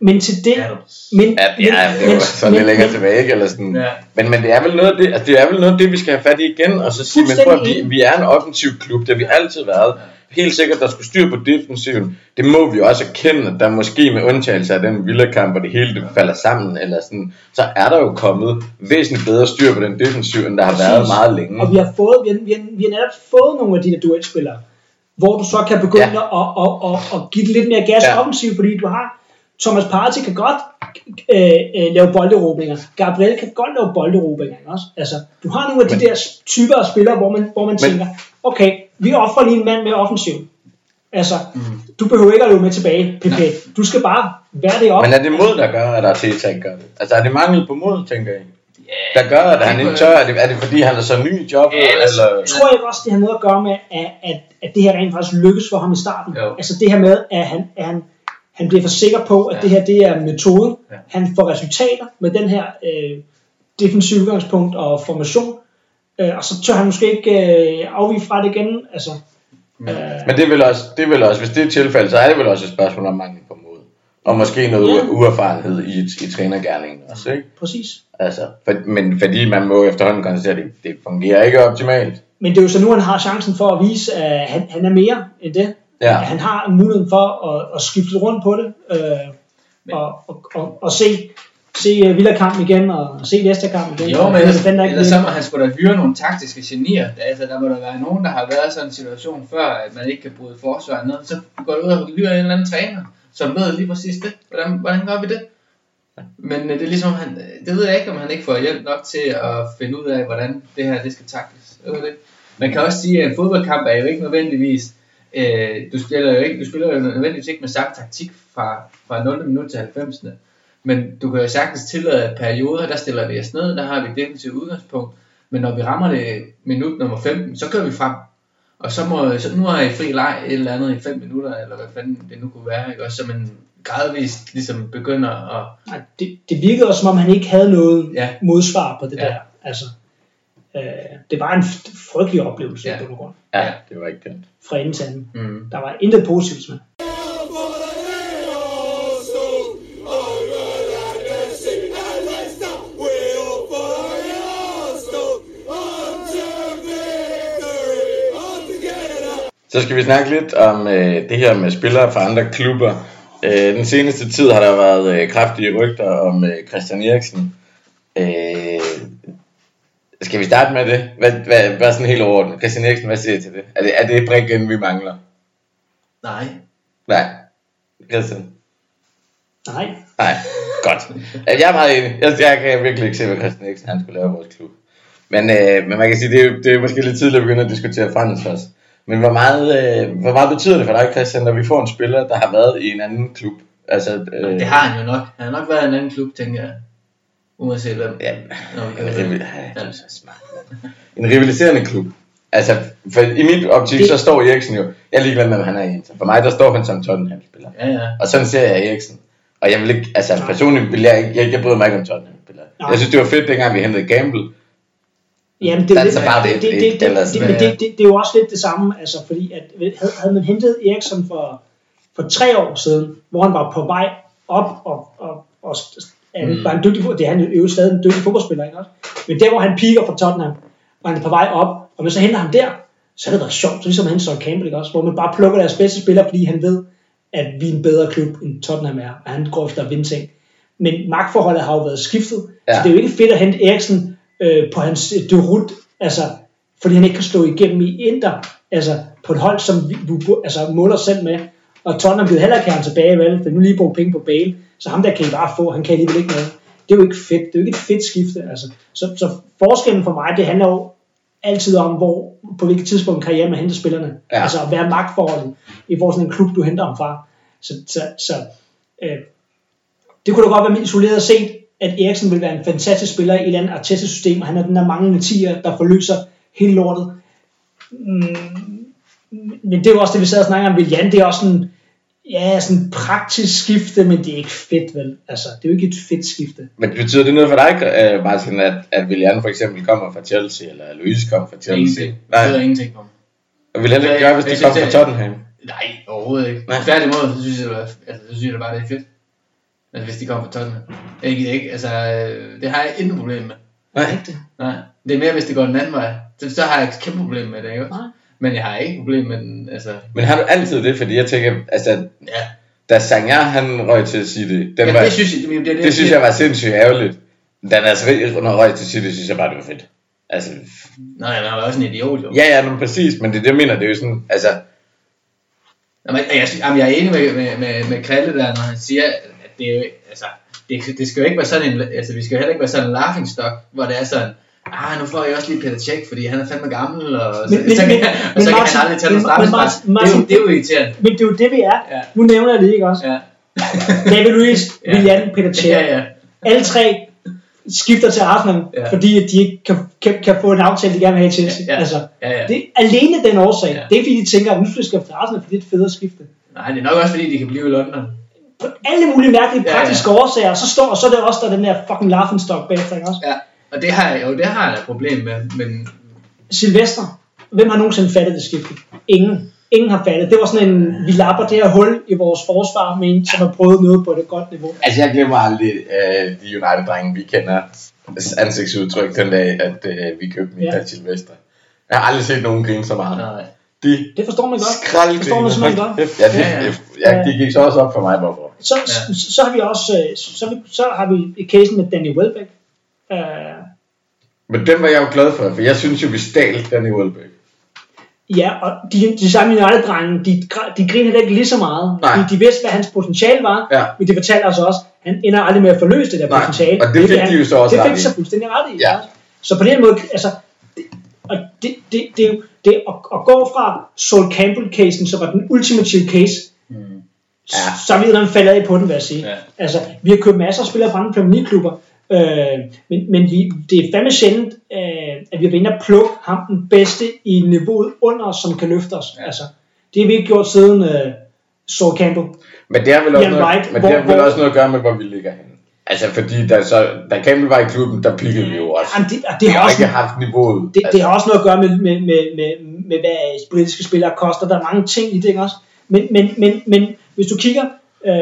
Men til det... Ja. Men, ja, ja, det var så lidt længere tilbage, ikke? Eller sådan. Ja. Men, men det er vel noget af det, altså det er vel noget af det, vi skal have fat i igen, og så sige, men prøv, at vi, vi er en offensiv klub, det har vi altid været. Helt sikkert, der skulle styr på defensiven. Det må vi jo også erkende, at der måske med undtagelse af den Villa-kamp, hvor det hele det falder sammen, eller sådan, så er der jo kommet væsentligt bedre styr på den defensiv, end der har været Præcis. meget længe. Og vi har, fået, vi, har, vi, har, vi har netop fået nogle af de der duelspillere, hvor du så kan begynde Ja. at, at, at, at, give det lidt mere gas ja. offensivt, fordi du har Thomas Partey kan godt øh, øh, lave bolderobringer. Gabriel kan godt lave bolderobringer også. Altså, du har nogle af de Men- der typer af spillere, hvor man, hvor man Men- tænker, okay, vi offrer lige en mand med offensiv. Altså, Mm. du behøver ikke at løbe med tilbage, PP. Du skal bare være det op. Men er det mod, der gør, at Arteta ikke gør det? Altså er det mangel på mod, tænker jeg? Der gør, at han ikke tør? Er det, er det fordi, han er så ny i jobbet? Ellers- eller? Jeg tror ikke også, det har noget at gøre med, at, at, at det her rent faktisk lykkes for ham i starten. Jo. Altså det her med, at han, at han, han bliver for sikker på, at Ja. det her det er metoden. Ja. Han får resultater med den her øh, defensive udgangspunkt og formation. Øh, og så tør han måske ikke øh, afvige fra det igen. Altså, øh, Men det vel også, det vel også, hvis det er et tilfælde, så er det vel også et spørgsmål om mangel på mod. Og måske noget ja. uerfarenhed i, i trænergærningen også, ikke? præcis. Altså, for, men fordi man må efterhånden konstatere, at det, det fungerer ikke optimalt. Men det er jo så nu, han har chancen for at vise, at han, han er mere end det. Ja. Han har muligheden for at, at skifte rundt på det. Øh, og, og, og, og se, se uh, Villa-kampen igen, og se Leicester-kampen igen. Jo, men Det ellers, fanden der ikke ellers så må han sgu da hyre nogle taktiske genier. Altså, der må der være nogen, der har været i sådan en situation før, at man ikke kan bryde forsvaret ned. Så går du ud og hyrer en eller anden træner, som ved lige præcis det. Hvordan, hvordan gør vi det? Men øh, det er ligesom, han, det ved jeg ikke, om han ikke får hjælp nok til at finde ud af, hvordan det her det skal takles. Det ikke. Man kan også sige, at en fodboldkamp er jo ikke nødvendigvis, øh, du, spiller jo ikke, du spiller jo nødvendigvis ikke med samme taktik fra, fra 0. minut til 90. Men du kan jo sagtens tillade perioder, der stiller vi os ned, der har vi et defensivt udgangspunkt. Men når vi rammer det minut nummer 15, så kører vi frem. Og så, må, så nu har I fri leg et eller andet i 5 minutter, eller hvad fanden det nu kunne være, ikke? Og så man gradvist ligesom begynder at... Nej, det, det virkede også, som om han ikke havde noget Ja. modsvar på det Ja. der. Altså, øh, det var en frygtelig oplevelse Ja. på grund Ja, det var ikke det. fra ende til anden. Mm. Der var intet positivt med. Så skal vi snakke lidt om øh, det her med spillere fra andre klubber. Øh, den seneste tid har der været øh, kraftige rygter om øh, Christian Eriksen. Øh, skal vi starte med det? Hvad, hvad, hvad er sådan helt overordnet? Christian Eriksen, hvad siger I til det? Er det, er det brikken, vi mangler? Nej. Nej. Christian? Nej, Nej. Godt. Jeg er meget enig. Jeg, jeg kan virkelig ikke se, hvad Christian Eriksen han skulle lave i vores klub. Men, øh, men man kan sige, det er, det er måske lidt tidligt at begynde at diskutere Frans først. Men hvor meget, øh, hvor meget betyder det for dig, Christian, når vi får en spiller, der har været i en anden klub? Altså, øh, Det har han jo nok. Han har nok været i en anden klub, tænker jeg. Uanset hvem. Ja, vi en, det. ja, en rivaliserende klub. Altså, for i mit optik, Det- så står Eriksen jo, jeg er ligeglad med, hvad han er i Inter. For mig, der står han som Tottenham-spiller. Ja, ja. Og sådan ser jeg Eriksen. Og jeg vil ikke, altså Nej. personligt vil jeg ikke, jeg, jeg bryder mig ikke om Tottenham-spillere. Nej. Jeg synes, det var fedt, dengang vi hentede Gamble. Jamen, det, er lidt- about det, det, det, det, det, men- det, det, det, det er jo også lidt det samme, altså, fordi at, havde, havde man hentet Eriksson for, for tre år siden, hvor han var på vej op, og, og, og han Mm. var en dygtig, det er han jo stadig en dygtig fodboldspiller, ikke også? Men der, hvor han piker for Tottenham, og han er på vej op, Og hvis så henter ham der, så har det været sjovt, så ligesom han så Campbell, ikke også? Hvor man bare plukker deres bedste spiller, fordi han ved, at vi er en bedre klub, end Tottenham er, og han går efter at vinde ting. Men magtforholdet har jo været skiftet, ja. Så det er jo ikke fedt at hente Eriksen øh, på hans øh, derut, altså, fordi han ikke kan slå igennem i Inter, altså på et hold, som vi vi altså, måler selv med. Og Tottenham vil heller ikke have ham tilbage, vel? For nu lige bruge penge på Bale, så ham der kan I bare få, han kan alligevel ikke noget. Det er jo ikke fedt, det er jo ikke et fedt skifte, altså. Så, så forskellen for mig, det handler jo altid om, hvor, på hvilket tidspunkt karrieren man henter spillerne. Ja. Altså, hvad er magtforholdet i forhold til en klub, du henter ham fra. Så, så, så øh, det kunne da godt være isoleret set, at Eriksen vil være en fantastisk spiller i et eller andet Arteta-system, og han er den der manglende tiger, der forløser hele lortet. Mm, men det er jo også det, vi sad og snakkede om ved Jan, det er også sådan, ja, sådan en praktisk skifte, men det er ikke fedt, vel? Altså, det er jo ikke et fedt skifte. Men betyder det noget for dig, øh, Martin, at, at Willian for eksempel kommer fra Chelsea, eller Louise kommer fra Chelsea? Ingenting. Det Nej, betyder ingenting for mig. og vil heller ikke gøre, hvis de kommer fra det- Tottenham. Nej, overhovedet ikke. Nej. Tværtimod, så synes jeg, det altså, så synes jeg bare, det er fedt. Altså, hvis de kommer fra Tottenham. Ikke, ikke, altså, øh, det har jeg intet problem med. Nej. Rigtigt. Nej, det er mere, hvis det går den anden vej. Så, så har jeg et kæmpe problem med det, ikke? Nej. Men jeg har ikke problem med den, altså... Men har du altid det? Fordi jeg tænker, altså, Ja, da Sangha, han røg til City, den ja var, det synes jeg, det, det, det, det synes jeg var sindssygt ærgerligt. Da Nasri røg til City, synes jeg bare, det var fedt. Altså, Nej, han var også en idiot, jo. ja, ja, men præcis, men det, er det jeg mener, det er jo sådan, altså, Jamen, jeg, jamen, jeg er enig med, med, med, med Kralle der, når han siger, at det er jo, altså, det, det skal jo ikke være sådan en, altså, vi skal jo heller ikke være sådan en laughing stock, hvor det er sådan, ah, nu får jeg også lige Peter Tjek, fordi han er fandme gammel, og så, Men- men- så, kan, men- og men så kan Martin- han aldrig tage men- noget men straffespark. Martin- Det, er jo- Martin- det er jo irriterende. Men det er jo det, vi er. Ja. Nu nævner jeg det, ikke også? Ja. David Luiz, Ja. Willian, Peter Cech. Ja, ja. Alle tre skifter til Arsenal, Ja. fordi at de ikke kan, kan, kan få en aftale, de gerne vil have i Chelsea. Ja, ja. Altså, Ja, ja. det alene den årsag. Ja. Det er fordi, de tænker, at nu skal jeg til Arsenal, fordi det er et federe skifte. Nej, det er nok også fordi, de kan blive i London. På alle mulige mærkelige Ja, ja. praktiske årsager, så står og så er det også der er den der fucking laughingstock bagefter, ikke også? Ja. Og det har jeg jo, det har jeg et problem med, men Silvester, hvem har nogensinde fattet det skifte? Ingen. Ingen har fattet. Det var sådan en, vi lapper det her hul i vores forsvar med en, som har prøvet noget på et godt niveau. altså jeg glemmer aldrig øh, de United-drenge, vi kender ansigtsudtryk den dag, at øh, vi købte Michael Ja. Silvestre. Jeg har aldrig set nogen grine så meget. nej. De Det forstår man godt. skrald Det forstår man simpelthen godt. Ja, det, Ja, ja. det, ja, det gik så også op for mig, hvorfor. Så, Ja. så, så har vi også, øh, så, så, har vi- så har vi casen med Danny Welbeck. Uh, Men den var jeg jo glad for, for jeg synes jo, vi stjal Danny Welbeck. ja, og de, de samme United-drenge, de, de griner heller ikke lige så meget. Nej. Fordi de vidste, hvad hans potentiale var, Ja. men de fortalte os også, han ender aldrig med at forløse det der Nej, potentiale. og det fik de jo så også Det fik i. så fuldstændig ret i. Ja. Så på den måde, altså, det, og det, det, det, er jo- det at, at gå fra Sol Campbell-casen, som var den ultimative case, Mm. Ja. så er vi den faldet af på den, vil jeg sige. Ja. Altså, vi har købt masser af spillere fra andre Premier League-klubber, øh, men, men vi, det er fandme sjældent, øh, at vi været inde og plukke ham den bedste i niveauet under os, som kan løfte os. Ja. Altså, det har vi ikke gjort siden øh, Saul Campbell. Men det har vel også, noget, Wright, men det har hvor- vel hvor- også noget at gøre med, hvor vi ligger henne. Altså, fordi da, så, da Campbell var i klubben, der pikkede vi jo også. Jamen, det, Vi det, har har også, ikke haft niveauet. det, altså, det har også noget at gøre med, med, med, med, med hvad britiske spillere koster. Der er mange ting i det ikke også. Men, men, men, men hvis du kigger, øh,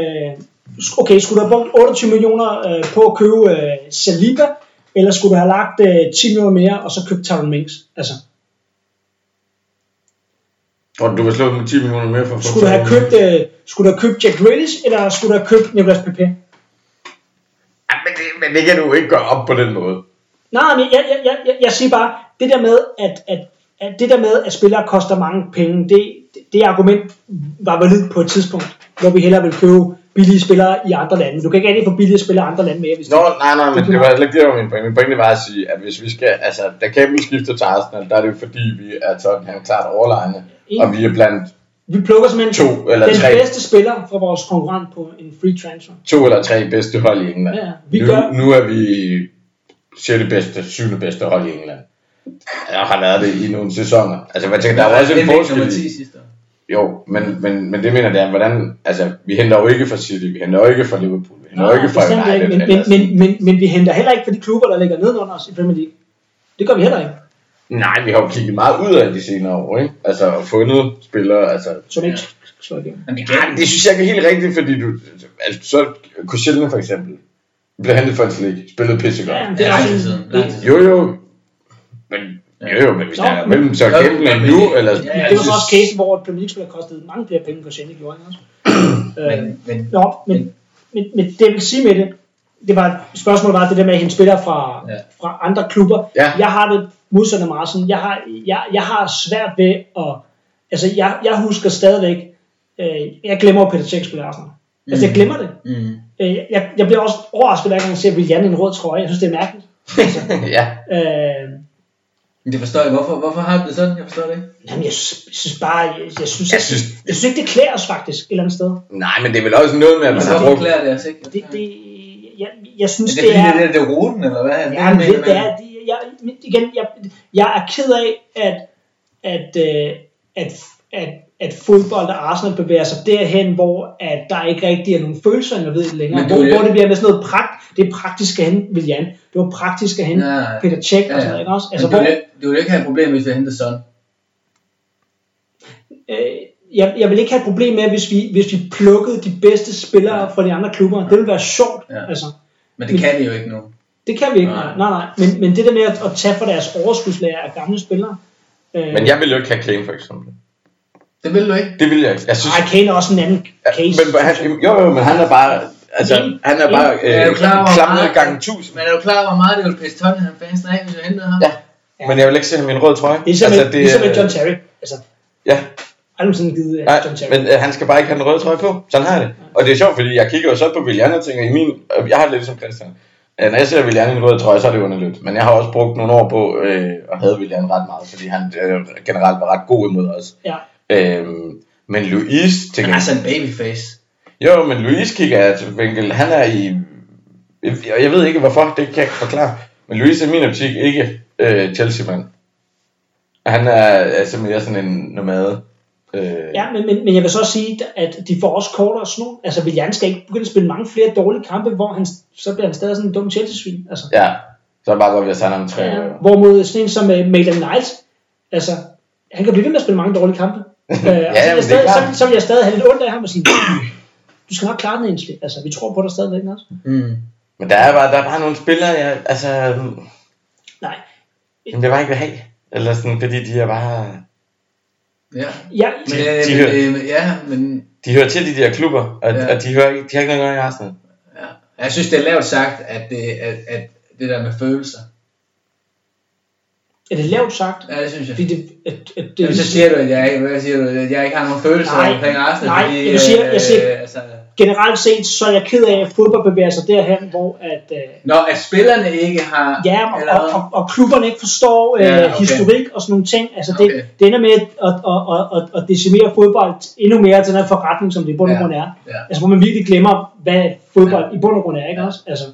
okay, skulle du have brugt 28 millioner øh, på at købe øh, Saliba, eller skulle du have lagt øh, 10 millioner mere, og så købt Tyrone Mings? Altså, Tror du, vil slå med 10 millioner mere for skulle du have købt, øh, skulle du have købt Jack Grealish, eller skulle du have købt Nicolas Pepe? Ja, men, det, men det kan du ikke gøre op på den måde. Nej, men jeg, jeg, jeg, jeg, jeg siger bare, det der med, at, at, at det der med, at spillere koster mange penge, det, det, det argument var valid på et tidspunkt, hvor vi hellere vil købe billige spillere i andre lande. Du kan ikke rigtig få billige spillere i andre lande mere, hvis Nå, nej, nej, men Det det var heller ikke det, der var min pointe. Min pointe var at sige, at hvis vi skal, altså, da Campbell skifter til Arsenal, der er det jo fordi, vi er Tottenham klart overlegne, og vi er blandt Vi plukker simpelthen To eller den tre. bedste spiller fra vores konkurrent på en free transfer. to eller tre bedste hold i England. Ja, vi nu, gør- nu er vi 6. bedste, 7. bedste hold i England. Jeg har været det i nogle sæsoner. Altså, jeg tænker, der er jo også en forskel i. 10 sidste år. Jo, men, men, men det mener jeg, hvordan, altså, vi henter jo ikke fra City, vi henter jo ikke fra Liverpool, vi henter jo ikke fra United. ikke, men, men, men, men, men, vi henter heller ikke for de klubber, der ligger nedenunder os i Premier League. Det gør vi heller ikke. Nej, vi har jo kigget meget ud af de senere år, ikke? Altså, og fundet spillere, altså... Som ikke slår igennem. Men kan det synes jeg ikke er helt rigtigt, fordi du... Altså, så Koscielny for eksempel, blev hentet for en slik, spillede pissegodt. Ja, det er Ja, lang tid en- siden. Jo, jo, men Jo, jo, men vi snakker Nå, mellem så kæmpe men nu, det- eller... ja, det var også casen, hvor et Premier League-spiller kostede mange flere penge på Shane gjorde også. Øh, Men, men Nå, men, men, men det jeg vil sige med det, det var spørgsmålet var det der med at hente spillere fra, Ja. ja. fra andre klubber. Ja. Jeg har det modsatte meget sådan, jeg har, jeg, jeg har svært ved at, altså jeg, jeg husker stadigvæk, øh, jeg glemmer Peter Cech spiller Arsenal. Altså jeg glemmer det. mm, Øh, jeg, jeg bliver også overrasket hver gang jeg ser Willian i en rød trøje. Jeg synes det er mærkeligt. Altså, ja, øh, men det forstår jeg. Hvorfor, hvorfor har du det sådan? Jeg forstår det ikke. jamen jeg synes, jeg bare, jeg, jeg, synes, Jeg jeg, synes- synes, jeg synes ikke det klæder os faktisk et eller andet sted. nej, men det er vel også noget med, at man har hvorfor brugt... klæder det os ikke? Det, det, jeg, jeg synes er det, det er... det, er, det er ruten, eller hvad? Ja, men det, det er, det, jeg, igen, jeg, jeg er ked af, at, at, øh, at, at, at fodbold og Arsenal bevæger sig derhen, hvor at der ikke rigtig er nogen følelser involveret længere. Men det Hvor, jo det. hvor det bliver med sådan noget pragt, det er praktisk at hente Willian, det var praktisk at hente Ja. Peter Cech Ja, og ja. sådan noget, ikke også? Altså, men du, hvor, vil, du vil ikke have et problem, hvis vi henter sådan. øh, jeg, jeg vil ikke have et problem med, hvis vi, hvis vi plukkede de bedste spillere fra de andre klubber. Det ville være sjovt, Ja. altså. Men det kan vi jo ikke nu. Det kan vi ikke, Nej. nej, nej. Men, men det der med at, at tage fra deres overskudslager af gamle spillere, øh, Men jeg vil jo ikke have Kane, for eksempel. Det vil du ikke. Det vil jeg ikke. Jeg synes... Ej, Kane er også en anden case. Men han, jo, jo, men han er bare... Altså, Enig. han er bare Men er øh, du klar klamret meget- gange 1000. Men er du klar over, hvor meget det vil pisse Tottenham fansen af, hvis vi hentede ham? Ja. Men jeg vil ikke se ham i en rød trøje. Det er simpelthen, altså, det, er- ligesom med John Terry. Altså, Ja, jeg har sådan givet nej, John Terry. men øh, han skal bare ikke have den røde trøje på. Sådan har jeg det. Og det er sjovt, fordi jeg kigger jo så på Willian og tænker, i min, øh, jeg har det lidt som Christian. Øh, Når jeg ser Willian i en rød trøje, så er det underligt. Men jeg har også brugt nogle år på øh, at have Willian ret meget, fordi han øh, generelt var ret god imod os. Ja. Øhm, men Luis, Han tænker er altså en babyface. Jo, men Luis kigger jeg til vinkel, han er i... Jeg, jeg ved ikke hvorfor, det kan jeg ikke forklare. Men Luis er min optik ikke øh, Chelsea-mand. Han er altså mere sådan en nomade. Øh, Ja, men, men, men jeg vil så også sige, at de får også kortere snor. Altså, Willian skal ikke begynde at spille mange flere dårlige kampe, hvor han, så bliver han stadig sådan en dum Chelsea-svin. Altså, ja. Så er det bare godt at sende ham tre ja. Hvorimod sådan en som uh, Maitland Niles, altså, han kan blive ved med at spille mange dårlige kampe. Ja, men er så, jeg stadig, så vil jeg stadig have lidt ondt af ham og sige, du skal nok klare den egentlig. Altså, vi tror på dig stadigvæk også. Mm. Men der er bare, der er bare nogle spillere, jeg, altså, Nej, jamen, det var ikke vil have. Eller sådan, fordi de er bare... Ja. jeg, Men, De- øh, de men, hører- øh, ja, men De hører til de der klubber, og, Ja. ja. og de, hører ikke, de har ikke noget at gøre i Arsenal. ja. jeg synes, det er lavt sagt, at det, at, at det der med følelser. Er det lavt sagt? Ja, det synes jeg. Fordi det, at, at det, Jamen, så siger du, at jeg, ikke- hvad siger du, at jeg ikke har nogen følelser Nej, omkring Arsenal, nej, fordi, jeg siger- jeg siger- øh, altså, generelt set, så er jeg ked af, at fodbold bevæger sig derhen, hvor at, øh, Når at spillerne ikke har... ja, og, eller og, og, og klubberne ikke forstår øh, Ja, ja, okay. historik og sådan nogle ting. Altså det, Okay. det ender med at, at, at, at, at decimere fodbold endnu mere til den her forretning, som det i bund og Ja, grund er. ja. Altså hvor man virkelig glemmer, hvad fodbold ja. i bund og grund er, ikke også? Altså,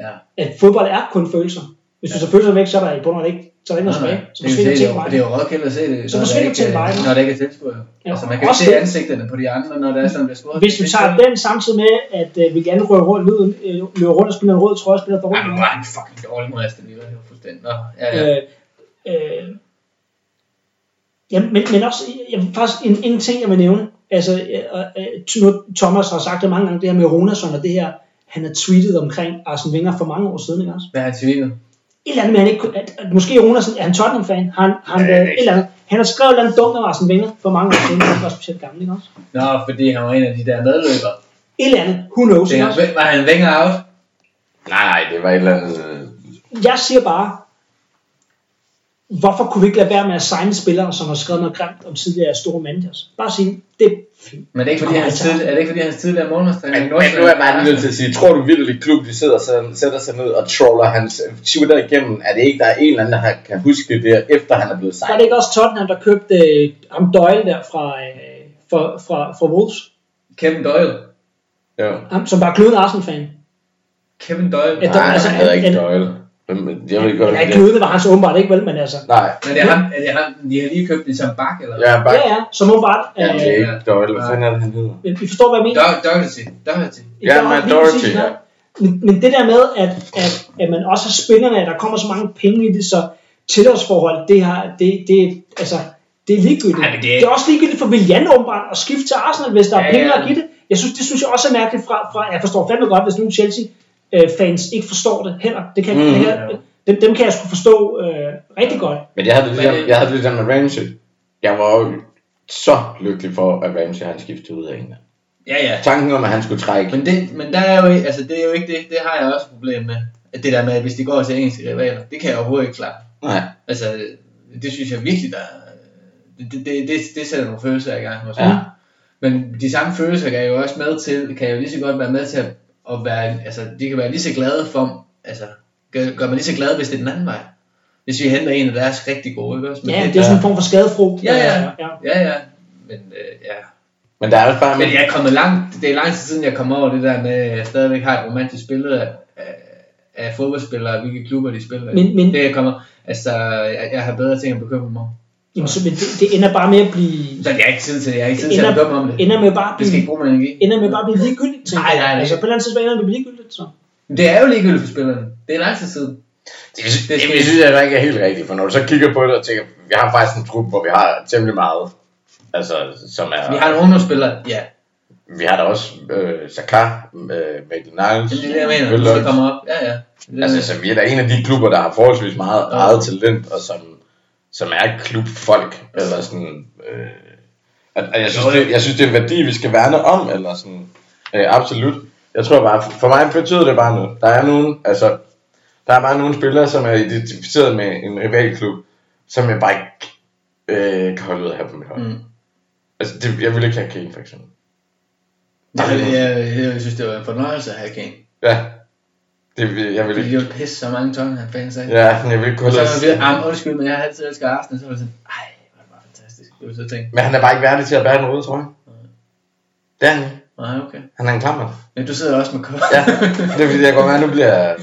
Ja. at fodbold er kun følelser. Hvis du så følelser væk, så er der i bund og grund ikke, så er der ikke noget tilbage. Så Det er forsvinder det, ting det er bare. det er jo rådkældt at se det, Så når, der ikke, bare, ikke? når der ikke er tilskuere. Ja, Altså, man kan også se det. ansigterne på de andre, når der er sådan, bliver scoret. Hvis vi tager den samtidig med, at øh, vi gerne rører rundt, løber, øh, løber rundt og spiller en rød trøje spiller Ja, dårligt. men var han fucking dårlig mod Aston Villa, det var fuldstændig. Nå, ja, ja. Øh, øh, ja, men, men også, jeg, faktisk en, en ting, jeg vil nævne, altså, øh, øh, Thomas har sagt det mange gange, det her med Ronason og det her, han har tweetet omkring Arsene Wenger for mange år siden, ikke også? Hvad har han tweetet? Et eller andet med, han ikke, at, at måske Ronason, er han Tottenham-fan? Han, har han, Ja, ja, et eller andet, han har skrevet et eller andet dumt om Arsene Wenger for mange år siden, han var specielt gammel, ikke også? Nå, fordi han var en af de der medløbere. Et eller andet, who knows, Det er, var han længere out? Nej, nej, det var et eller andet... øh, Jeg siger bare, hvorfor kunne vi ikke lade være med at signe spillere, som har skrevet noget grimt om tidligere store managers? Bare sige, det er fint. Men det er ikke fordi, altid. tidligere, er det ikke fordi, hans tidligere målmandstræner Men, men nu er jeg bare nødt til at sige, tror du virkelig, klub, de sidder sig, sætter sig ned og troller hans Twitter igennem? Er det ikke, der er en eller anden, der kan huske det, efter han er blevet Var det signet? ikke også Tottenham, der købte øh, ham Doyle der fra, øh, fra, fra, fra Wolves? Kevin Doyle. Jo. Ham, som var glødende Arsenal-fan. Kevin Doyle. Ja, Nej, altså, han hedder ikke Doyle. Hvem- Jeg ved ikke godt, Ja, det glødende var hans åbenbart ikke vel, men altså... Nej, Men det er ham, er det ham, de har lige købt det som bak, eller hvad? er bare... Ja, ja, som åbenbart... Ja, det er Øh, ikke Doyle. Hvad fanden er det, han hedder? men vi forstår, hvad jeg mener. Do- Doherty. Doherty. Ja, Ja, lige Doherty, ja. Men, men det der med, at, at, at man også har spillerne, at der kommer så mange penge i det, så tilhørsforhold, det, har, det, det, altså, det er ligegyldigt. Ej, men det det, er- er... det er også ligegyldigt for Willian åbenbart at skifte til Arsenal, hvis der er Ja, penge ja. at give det. Jeg synes, det synes jeg også er mærkeligt fra, fra jeg forstår fandme godt, hvis nogle Chelsea øh, fans ikke forstår det heller. Det kan, mm, det, kan, dem, dem kan jeg sgu forstå øh, rigtig godt. Men jeg havde det, ligesom, det- jeg havde det ligesom med Ramsey. Jeg var jo så lykkelig for, at Ramsey han skiftede ud af England. Ja, ja. Tanken om, at han skulle trække. Men, det, men der er jo ikke, altså det er jo ikke det, det har jeg også et problem med. At Det der med, at hvis de går til engelske rivaler, det kan jeg overhovedet ikke klare. Nej. Altså, det synes jeg virkelig, der det, det, det, det, sætter nogle følelser i gang hos Ja. Men de samme følelser kan jo også med til, kan jo lige så godt være med til at, at være, altså de kan være lige så glade for, altså gør, gør mig lige så glad, hvis det er den anden vej. Hvis vi henter en af deres rigtig gode, ikke også? Men Ja, det, det er sådan en form for skadefro. Ja, ja. ja. ja, ja. Men øh, ja, Men der er også bare... Men jeg er kommet langt, det er lang tid siden, jeg kom over det der med, at jeg stadigvæk har et romantisk billede af, af, af fodboldspillere, hvilke klubber de spiller i. Men- men- det er kommet, altså, jeg, jeg har bedre ting at bekymre mig om. Jamen, så det, det ender bare med at blive... Så jeg har ikke tid til det, jeg har ikke tid til at ender- bekymre om det. Ender med bare at Det skal blive, ikke bruge min energi. ender med bare at blive ligegyldigt, tænker Nej, jeg. nej, nej. Altså, på den anden side, så ender det med at blive ligegyldigt, så. Det er jo ligegyldigt for spillerne. Det er lang tid siden. Det, det, det, det synes jeg ikke er helt rigtigt, for når du så kigger på det og tænker, vi har faktisk en trup, hvor vi har temmelig meget. Altså, som er... Vi har nogle ungdomsspillere, ja. vi har da også øh, Saka, øh, Maitland Niles, Det er det, jeg mener. Will Du skal komme op. Ja, ja. Det er Altså, så vi er da en af de klubber, der har forholdsvis meget eget talent, og som, som er klubfolk, eller sådan... Øh, at, at jeg, synes, det, jeg synes, det er en værdi, vi skal værne om, eller sådan... Øh, absolut. Jeg tror bare, for mig betyder det bare noget. Der er nogen, altså... Der er bare nogle spillere, som er identificeret med en rivalklub, som jeg bare ikke øh, kan holde ud af her på mit hold. Mm. Altså, det, jeg vil ikke have Kane, for eksempel. Jeg, jeg, jeg, jeg, synes, det var en fornøjelse at have Kane. Ja. Det, vil- jeg vil Det ikke... er jo pisse så mange Tottenham fans af. Ja, men jeg vil ikke kunne så lade... er ah, undskyld, men jeg har altid elsket Arsenal, så var det sådan, ej, hvor er det bare fantastisk. Det var så tænkt, Men han er bare ikke værdig til at bære den røde trøje. Det er han nej, okay. Han er en klammer. Men du sidder også med kort. Ja, det er fordi, jeg går med, nu bliver,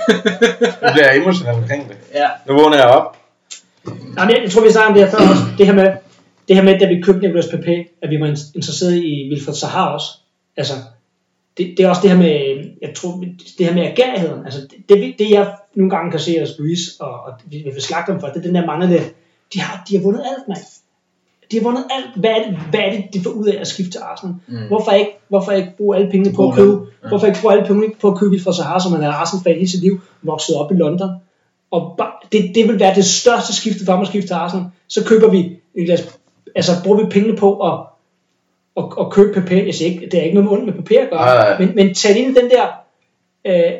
nu bliver jeg emotionel omkring det. ja. Nu vågner jeg op. Jamen, jeg, jeg tror, vi snakkede om det her før også. Det her med, det her med da vi købte Nicolas Pepe, at vi var in- interesseret i Wilfred Sahar også. Altså, det, det er også det her med, jeg tror, det her med agerigheden. Altså, det, det, jeg nogle gange kan se hos Luis, og, og vi vi vil slagte dem for, det er den der manglende, de har, de har vundet alt, mand. De har vundet alt. Hvad er det, hvad er det de får ud af at skifte til Arsenal? Mm. Hvorfor, ikke, hvorfor ikke bruge alle pengene på at købe. Ja. hvorfor ikke bruge alle pengene på at købe Wilfred Sahar, som han er Arsenal-fan hele sit liv, vokset op i London, og bare, det, det vil være det største skifte for ham at skifte til Arsenal. Så køber vi, altså bruger vi pengene på at, at, at købe Pepe. Jeg siger ikke, det er ikke noget ondt med Pepe at gøre, Nej, nej. men, men tag ind den der øh,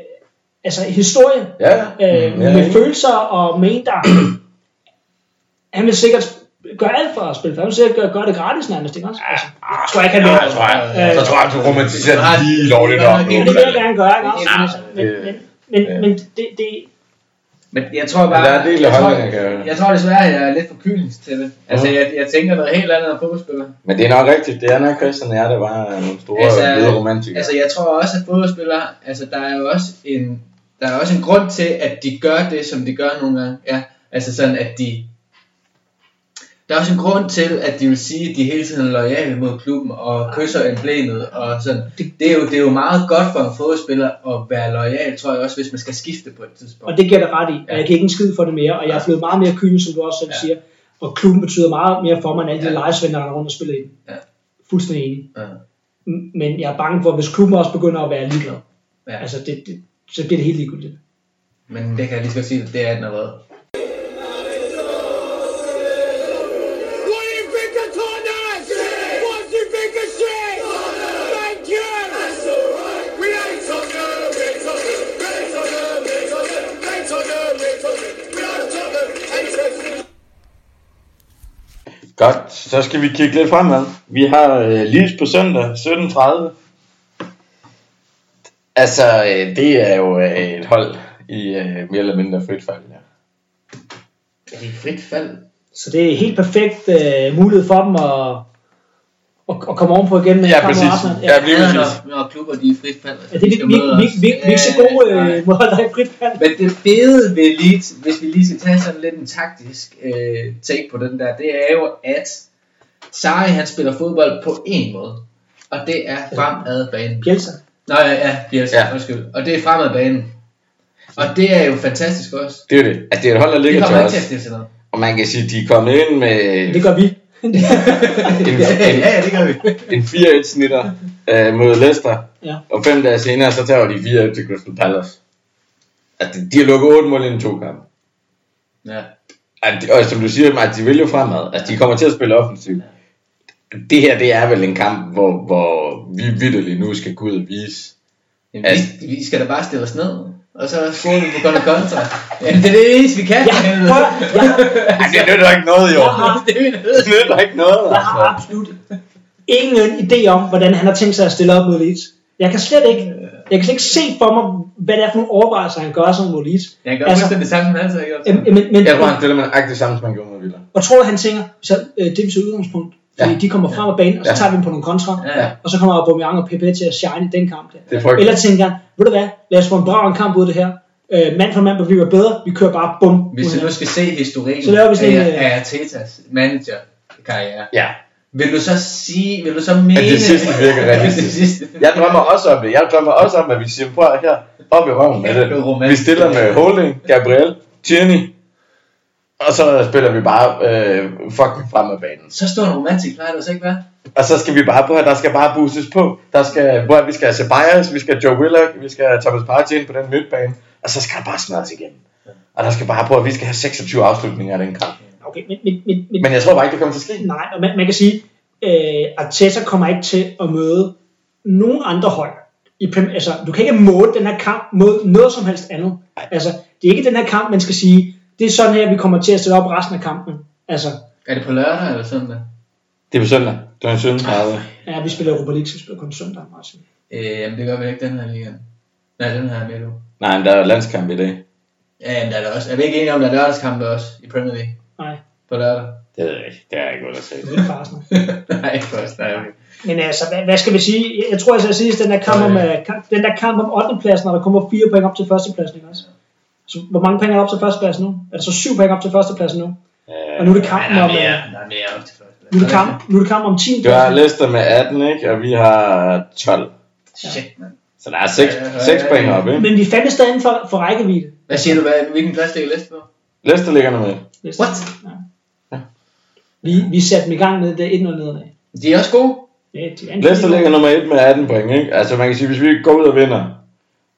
altså historie, Ja, øh, Mm, med ja, ja. følelser og med en, der han vil sikkert gøre alt for at spille, for han vil sikkert gøre, gøre det gratis nærmest, ikke også? Altså, jeg tror ikke, han vil. Ja, jeg tror, jeg, så tror jeg, du romantiserer lige lovligt op. nok det vil jeg gerne gøre, ikke også? Ja, Altså, men, men, men, ja. men det, det, Men jeg tror bare, Men der er en del af jeg, tror, holdningen, kan jeg- jeg tror desværre, jeg er lidt for kynisk til det. Altså, Mhm. jeg, jeg tænker noget helt andet om fodboldspillere. Men det er nok rigtigt. Det er nok Christian og jeg, der var nogle store Altså, hvide romantikere. Altså, jeg tror også, at fodboldspillere, altså, der er jo også en, der er også en grund til, at de gør det, som de gør nogle gange. Ja, altså sådan, at de, der er også en grund til, at de vil sige, at de hele tiden er lojale mod klubben og kysser emblemet og sådan. Det er jo, det er jo meget godt for en fodboldspiller at være lojal, tror jeg også, hvis man skal skifte på et tidspunkt. Og det giver dig ret i, Ja. jeg kan ikke en skid for det mere, og jeg er blevet meget mere kynisk, som du også selv Ja. siger, og klubben betyder meget mere for mig, end alle de Ja. lejesvender, der render rundt og spiller i den. Ja. Fuldstændig enig. Ja. Men jeg er bange for, hvis klubben også begynder at være ligeglad, Ja. altså det, det, så bliver det helt ligegyldigt. Men det kan jeg lige så godt sige, det er den allerede. Godt, så skal vi kigge lidt fremad. Vi har øh, Leeds på søndag 17.30. Altså, øh, det er jo øh, et hold i øh, mere eller mindre frit fald. Ja. Er det frit fald? Så det er helt perfekt uh, mulighed for dem at, at, at komme ovenpå igen med Ja, præcis. Arsenal. Ja, lige Ja, præcis. når, når klubber de er frit fald. Ja, det er vi, vi, vi, vi, vi, ikke så gode nej. øh, måder, der er frit fald. Men det fede ved Leeds, hvis vi lige skal tage sådan lidt en taktisk øh, take på den der, det er jo, at Sarri han spiller fodbold på en måde. Og det er fremad banen. Bielsa. Nå ja, ja, Bielsa, Ja. ja. undskyld. Og det er fremad banen. Og det er jo fantastisk også. Det er jo det. Altså, det er et hold, der ligger til at os. Og man kan sige, at de er kommet ind med Det gør vi. En, ja, ja, det gør vi. en 4-1 snitter øh, mod Leicester. Ja. Og fem dage senere, så tager de 4-1 til Crystal Palace. Altså, de har lukket 8 mål inden to kampe. Ja. At de, og som du siger, Mark, de vil jo fremad. Altså, de kommer til at spille offensivt. Det her, det er vel en kamp, hvor, hvor vi vidderligt nu skal gå ud og vise. Jamen, Altså- vi, vi skal da bare stille os ned, og så score vi på kontra kontra. Jamen, det er det eneste, vi kan. Ja, prøv, har- Ej, det nytter ikke noget, jo. Jeg har- det er Det nytter ikke noget, jeg har altså. absolut ingen idé om, hvordan han har tænkt sig at stille op mod Leeds. Jeg kan slet ikke, jeg kan slet ikke se for mig, hvad det er for nogle overvejelser, han gør sådan mod Leeds. Jeg gør Altså- altså, det samme, som han Øhm, Men, men, Jeg tror, han stiller med nøjagtigt det samme, som han gjorde mod Villa. og tror du, han tænker, så øh, det er så udgangspunkt, fordi Ja. de kommer frem af banen, og så Ja. tager vi dem på nogle kontra, Ja, og så kommer Aubameyang og PP til at shine i den kamp der. Det er. Eller tænker ved du hvad, lad os få en bra en kamp ud af det her. Øh, mand for mand bliver vi bedre, vi kører bare bum. Hvis du nu skal se historikken Så laver vi sådan en, af, øh, af Artetas manager-karriere, Ja. vil du så sige, vil du så mene... det sidste virker realistisk. det sidste. Jeg drømmer også om det. Jeg drømmer også om, at vi siger, prøv at her, op i røven med Det er. Vi stiller med Holding, Gabriel, Tierney, og så spiller vi bare øh, fucking frem af banen. Så står romantik, plejer det så ikke være? Og så skal vi bare på, der skal bare boostes på. Der skal, hvor vi skal have Ceballos, vi skal have Joe Willock, vi skal have Thomas Partey ind på den midtbane, og så skal der bare smadres igennem. Og der skal bare på, at vi skal have 26 afslutninger af den kamp. Okay, men, men, men, men, Men jeg tror bare ikke, det kommer til at ske. nej, og man, man kan sige, øh, Arteta kommer ikke til at møde nogen andre hold. I, altså, du kan ikke måle den her kamp mod noget som helst andet. Altså, det er ikke den her kamp, man skal sige, det er sådan her, vi kommer til at stille op resten af kampen. Altså, Er det på lørdag eller søndag? Det er på søndag. Det er en 17. ja, vi spiller Europa League, så vi spiller kun søndag, Martin. Øh, jamen det gør vi ikke den her weekend. Nej, den her med du. Nej, men der er landskamp i dag. Ja, jamen der er der også. Er vi ikke enige om, der er lørdagskampe også i Premier League Nej, på lørdag? Det ved jeg ikke. Det er jeg ikke godt at sige. det er ikke farsen. Nej, ikke først. Nej, okay. Men altså, hvad, hvad skal vi sige? Jeg- tror, jeg skal sige, at den der kamp om, øh, den der kamp om 8. pladsen, når der kommer 4 point op til førstepladsen, ikke også? Så hvor mange point er der op til førstepladsen nu? Er der så 7 point op til førstepladsen nu? Og nu er det kampen Der om, er mere, øh, der er mere op til første. nu er det kamp, nu er det kamp om 10. Du har. Leicester med 18, ikke? Og vi har 12. Shit, man. Så der er 6, Ja, ja, ja, 6 ja. point op, ikke? Men vi er fandme stadig inden for, for rækkevidde. Hvad siger du, hvad, hvilken plads ligger Leicester på? Leicester ligger nummer 1. Hvis- What? Ja. Vi, vi satte dem i gang med det 1-0 nedad. De er også gode. Ja, er Leicester ligger nummer 1 med 18 point, ikke? Altså man kan sige, hvis vi går ud og vinder,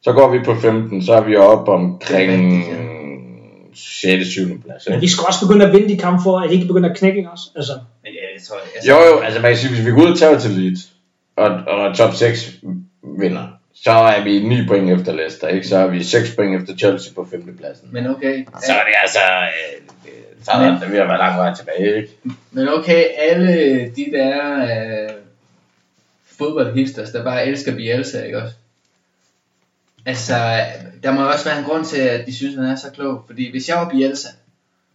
så går vi på 15, så er vi oppe omkring Det er rigtigt, 6. 7. plads. Men vi skal også begynde at vinde de kampe for, at de ikke begynder at knække os. Altså, Men ja, det tror jeg. Altså, Jo jo, altså man kan sige, hvis vi går ud og tager til Leeds, og, og top 6 vinder, så er vi 9 point efter Leicester, ikke? Så er vi 6 point efter Chelsea på 5. pladsen. Men okay. Så er det altså, øh, så er der ved at være lang vej tilbage, ikke? Men okay, alle de der øh, fodboldhipsters, der bare elsker Bielsa, ikke også? Altså, der må også være en grund til, at de synes, han er så klog. Fordi hvis jeg var Bielsa,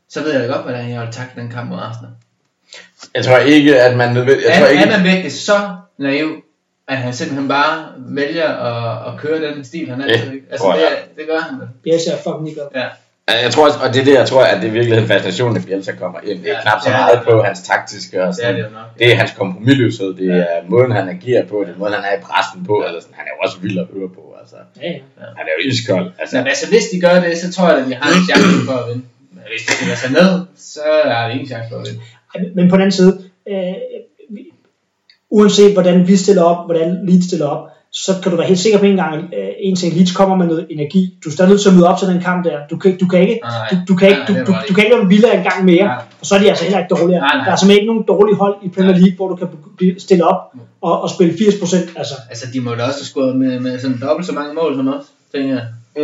så ved jeg da godt, hvordan jeg ville takle den kamp mod Arsenal. Jeg tror ikke, at man. Jeg Er, tror ikke, er man virkelig så naiv, at han simpelthen bare vælger at, at køre den stil, han altid Ja, ikke? Altså, det, jeg. det gør han vel. Bielsa er fucking ligeglad. Ja. jeg tror også, og det er det, jeg tror, at det er virkelig fascinationen, at Bielsa kommer ind. Det er Ja, knap så meget på hans taktiske og Det er sådan. det nok. Det er hans kompromisløshed, det er måden, han agerer på, det er måden, han er i pressen på, eller sådan. Han er jo også vild at høre på, altså. Ja, ja. Han er jo iskold, altså. Men altså, hvis de gør det, så tror jeg, at de har en chance for at vinde. Men hvis de stiller sig ned, så har de ingen chance for at vinde. Men på den anden side, øh, uanset hvordan vi stiller op, hvordan Leeds stiller op, så kan du være helt sikker på en gang, øh, en ting, Leeds kommer med noget energi. Du er stadig nødt til at møde op til den kamp der. Du kan, du kan ikke, Nej, du, du kan ikke, du, er du, du kan ikke være Villa en gang mere, Nej. og så er de altså heller ikke dårligere. Nej, nej. Der er simpelthen ikke nogen dårlige hold i Premier. League, hvor du kan blive- stille op og, og spille 80%. Altså, Altså, de må da også have scoret med, med sådan dobbelt så mange mål som os, tænker jeg. Mm,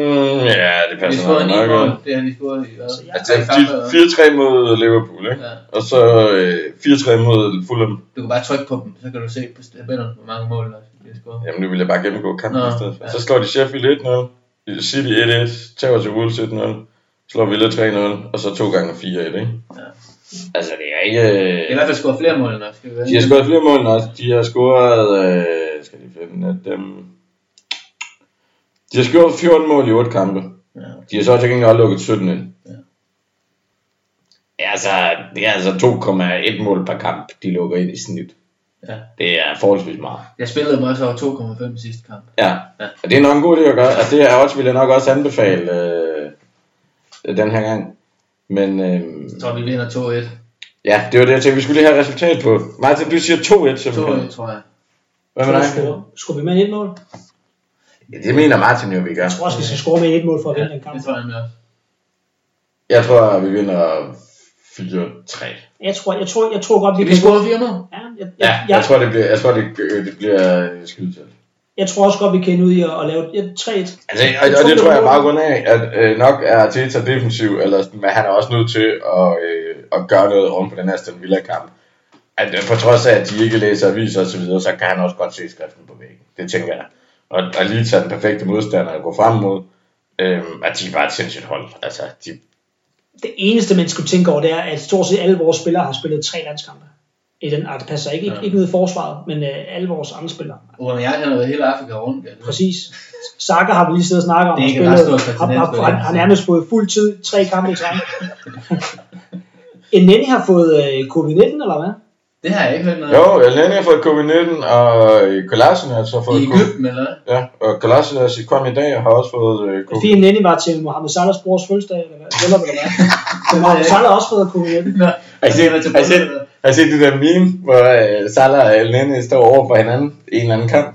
ja, det De passer nok. mål, godt. det har de scoret i. Altså, jeg- Altså, de 4-3 mod Liverpool, ikke? Ja. Og så øh, 4-3 mod Fulham. Du kan bare trykke på dem, så kan du se på tabellen, hvor mange mål der de har. Jamen, nu vil jeg bare gennemgå kampen Nå, i stedet for. ja. Så slår de Sheffield 1-0, City 1-1, tager til Wolves 1-0, slår Villa 3-0, og så to gange 4-1, ikke? Ja. Altså, det er ikke... De har i hvert fald scoret flere mål end os, De har scoret flere mål end os. De har scoret... Øh, skal de finde dem... De har scoret 14 mål i 8 kampe. Ja. De har så til gengæld lukket 17 ind. Ja. Ja, altså, det er altså 2,1 mål per kamp, de lukker ind i snit. Ja. Det er forholdsvis meget. Jeg spillede dem også over 2,5 i sidste kamp. Ja, Ja. og det er nok en god idé at gøre. Altså, det er også, vil jeg nok også anbefale øh, den her gang. Men øh, Jeg tror, vi vinder 2-1. ja, det var det, jeg tænkte, vi skulle lige have resultat på. Martin, du siger 2-1 simpelthen. 2-1, tror jeg. Hvad med dig? skulle, vi med et mål? Ja, det mener Martin jo, vi gør. Jeg tror også, vi skal score med et mål for at vinde den kamp. Det tror jeg med også. Jeg tror, vi vinder 4-3. Jeg tror, jeg tror, jeg tror godt, vi Kan vi score fire mål? Ja, jeg, Ja, jeg, jeg jeg, tror, det bliver, jeg tror, det, det bliver skydetæt. jeg tror også godt, vi kan ud i at, at lave et 3 Altså, og, og det tror jeg bare grund af, at øh, nok er Arteta defensiv, eller sådan, men han er også nødt til at, øh, at gøre noget rundt på den her Aston Villa kamp. At, øh, på trods af, at de ikke læser aviser osv., så, videre, så kan han også godt se skriften på væggen. Det tænker jeg. Og, og lige tage den perfekte modstander og gå frem mod, øh, at de er bare et sindssygt hold. Altså, de, Det eneste, man skulle tænke over, det er, at stort set alle vores spillere har spillet tre landskampe. I den, det passer ikke, ikke, Ja. ikke ned i forsvaret, men øh, alle vores andre spillere. Hvor jeg har været hele Afrika rundt. Ja. Præcis. Saka har vi lige siddet og snakket om. Det er ikke spillet, har, har, har, har nærmest fået fuld tid, tre kampe i træk. Eneni har fået øh, covid-19, eller hvad? Det har jeg ikke hørt noget jo, Elneny har fået covid-19, og Kolasinac har fået I Ægypten, eller hvad? Ja, og Kolasinac kom i dag og har også fået øh, covid Fordi Eneni var til Mohamed Salahs brors fødselsdag, eller hvad? Eller hvad? Men Mohamed Salah har også fået covid-19. Nå, Har I set, I set, har I set det der meme, hvor uh, Salah og El Nene står over for hinanden i en eller anden kamp?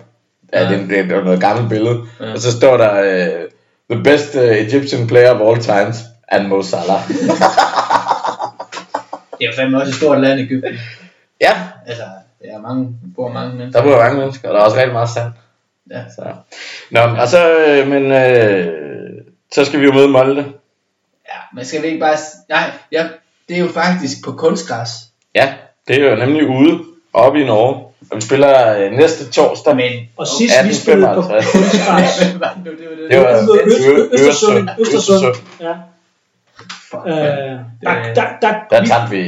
Ja, Ja. det, er- det er noget gammelt billede. Ja. Og så står der, uh, the best uh, Egyptian player of all times, and Mo Salah. Det er jo fandme også et stort land, Ægypten. Ja, Altså, der er mange, bor mange mennesker. der bor mange mennesker, og der er også rigtig meget sand. Ja. Så. Nå, og så, øh, men øh, så skal vi jo møde Molde. ja, men skal vi ikke bare... Nej, ja, det er jo faktisk på kunstgræs. Ja, det er jo nemlig ude, oppe i Norge. Og vi spiller øh, næste torsdag. Men... Og sidst vi spillede på 1855. kunstgræs, Hvad var det det var det? Det var- Østersund. Østersund, Østersund. ja. Fuck, Øh, mand. der, der, der, tabte vi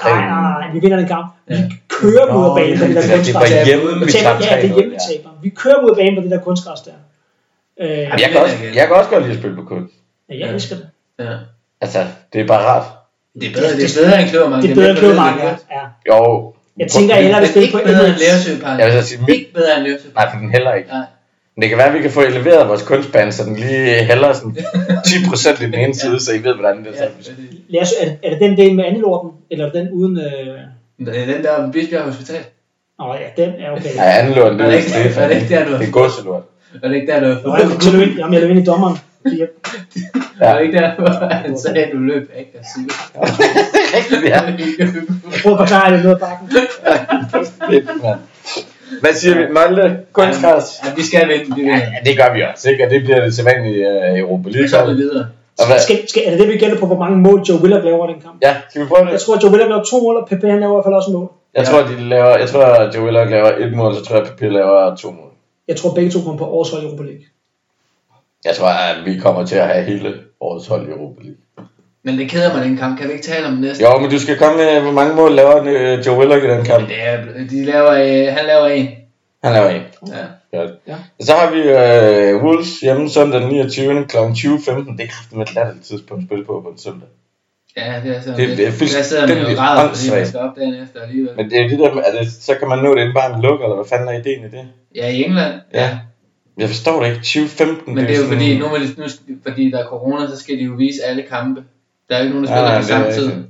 tre. nej, nej, nej, vi vinder den kamp. Vi kører mod banen på det der det er- det kunstgræs. var der. hjemme, Vi tabte Ja, det er 3-0, hjemme, vi taber. Vi kører mod banen på det der kunstgræs der. Øh, jeg, kan også, jeg kan også godt lide at spille på kunst. ja, jeg elsker det. Ja. Altså, det er bare rart. Det er bedre, det er bedre end kløvermark. Det er bedre end kløvermark, ja. ja. Jo. Jeg tænker, jeg hellere vil spille Ikke på bedre end mit, Ikke bedre end Læresøparken. nej, for den heller ikke. Nej. Men det kan være, at vi kan få eleveret vores kunstbane, så den lige hælder sådan 10% i den ene side, så I ved, hvordan det er. Ja, sådan. det er det. Lad os, er, det- er det den del med andelorten, eller er det den uden... Øh... Det er den der Bisbjerg Hospital. Nå ja, den er okay. Ja, anden lort, det Er er det ikke- Stefan. er det ikke der, du- Det er godselort. Er det ikke der, du Nå, jeg til at løbe ind, jamen, jeg løb ind i dommeren. Jeg, Er det ikke der, hvor han sagde, at du løb aggressivt? Rigtigt, ja. jeg prøvede at forklare det noget af bakken. Fedt, mand. Hvad siger vi? Molde, kunstgræs? Ja, vi skal vinde, vi Ja, ja, det gør vi også, ikke? Og det bliver det sædvanlige uh, Europa League. Så er vi videre. Hvad? Skal, skal, er det det, vi gætter på, hvor mange mål Joe Willock laver i den kamp? Ja, skal vi prøve det? Jeg tror, at Joe Willock laver to mål, og Pepe han laver i hvert fald også en mål. Jeg tror, de laver, jeg tror, at Joe Willock laver et mål, så tror jeg, at Papir laver to mål. Jeg tror, begge to kommer på årets hold i Europa League. Jeg tror, at vi kommer til at have hele årets hold i Europa League. Men det keder mig, den kamp. Kan vi ikke tale om det næste? Jo, men du skal komme med, hvor mange mål laver øh, Joe Willock i den kamp? Men det er, de laver, øh, han laver en. Han laver en. Ja. Godt. Ja. Så har vi øh, Wolves hjemme søndag den 29. kl. 20.15. Det er kraftigt med et latterligt tidspunkt at spille på på en søndag. Ja, det er sådan. Det- det er Der sidder man jo græder, fordi man skal op dagen efter alligevel. Men det er det der med, at det, så kan man nå det inden bare lukker, eller hvad fanden er ideen i det? Ja, i England. Ja. Jeg forstår det ikke. 2015. Men det er jo sådan- fordi, nu, nu, fordi der er corona, så skal de jo vise alle kampe. Der er jo ikke nogen, der Ja, spiller det er samme tid. rigtigt.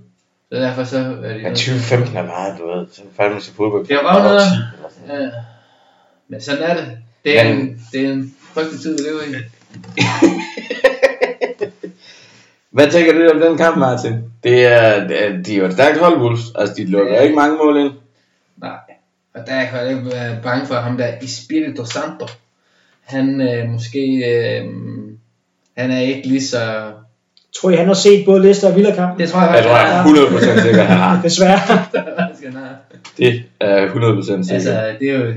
Så derfor så er de Ja, 2015 er meget, du ved. Så fandme til fodbold. Det er jo noget. 10 eller sådan noget. Ja. Men sådan er det. Det er, Men- en, det er en frygtelig tid, vi lever i. Hvad tænker du om den kamp, Martin? Det er, det er, de er jo et stærkt hold, Wolves. Altså, de lukker Ja. ikke mange mål ind. Nej. Og der kan jeg ikke være bange for ham der Espirito Santo. Han øh, måske... Øh, han er ikke lige så... Tror I, han har set både Leicester og Villa-kampen? Det tror jeg Jeg tror, jeg er 100% sikker, han har. Desværre. Det er 100% sikker. Altså, det er jo...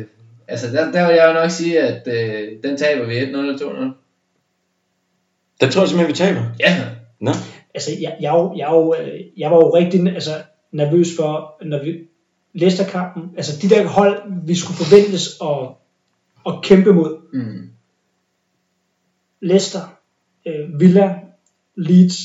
Altså, der, der vil jeg jo nok sige, at øh, den taber vi 1-0 eller 2-0. Den tror jeg simpelthen, vi taber. Ja, Nå. altså, jeg, jeg, jo- jeg, jo, øh, jeg var jo rigtig altså, nervøs for, når vi Leicester-kampen, altså de der hold, vi skulle forventes at, at kæmpe mod. mm. Leicester, øh, Villa, Leeds,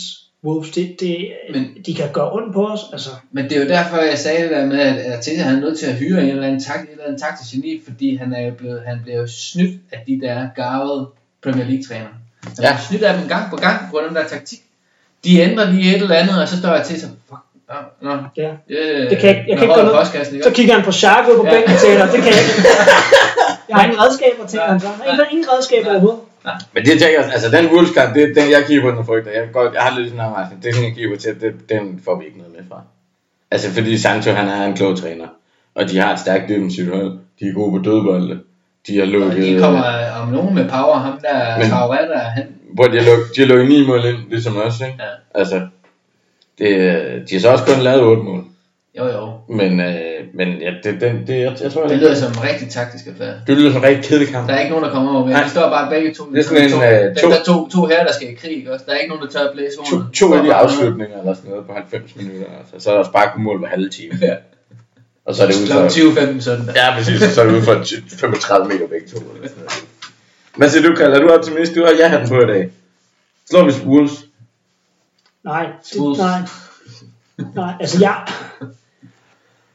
Wolves, det, det, Men- de kan gøre ondt på os. Altså, Men det er jo derfor, jeg sagde det der med, at Arteta han er nødt til at hyre en eller anden, takt, en eller anden taktisk geni, fordi han er jo blevet, han bliver jo snydt af de der garvede Premier League træner. Han Ja. snydt af dem gang på gang på den der taktik. De ændrer lige et eller andet, og så står Arteta, fuck, nå, nå, ja. øh, Det kan jeg- jeg kan ikke noget. Så kigger han på Schalke på Ja. bænken og tænker, det kan jeg ikke. Jeg har ingen redskaber, tænker han så. Ingen, ingen redskaber overhovedet. Men det tænker jeg, altså den Wolves-kamp, det er den, jeg på, den frygter. Jeg, godt, jeg har lidt sådan en Det er sådan, jeg på til, det, den får vi ikke noget med fra. Altså fordi Sancho, han er en klog træner. Og de har et stærkt defensivt hold. De er gode på dødbolde. De har Og lukket... de kommer om nogen med power, ham der Men- der han, Hvor de har lukket, de har lukket 9 mål ind, ligesom os, ikke? Ja. Altså, det, de har så også kun lavet 8 mål. jo jo. Men, øh, men ja, det, det, det, jeg, jeg tror, Det lyder som en rigtig taktisk affære. det lyder som en rigtig kedelig kamp. Der er ikke nogen, der kommer over med. De står bare begge to. Det er sådan en, to, øh, to- der to, to her, der skal i krig. Også. Der er ikke nogen, der tør at blæse To, to af de afslutninger eller sådan noget på 90 minutter. Altså. Så er der sparket mål hver halve time. Ja. Og så er det ud Klokken for... 20.15 søndag. Ja, præcis. Så er det ud for 35 meter begge to. Eller sådan noget. Hvad siger du, Kalle? Er du optimist? Du har ja-hatten på i dag. Slår vi Wolves? Nej, det, nej. Nej, altså jeg...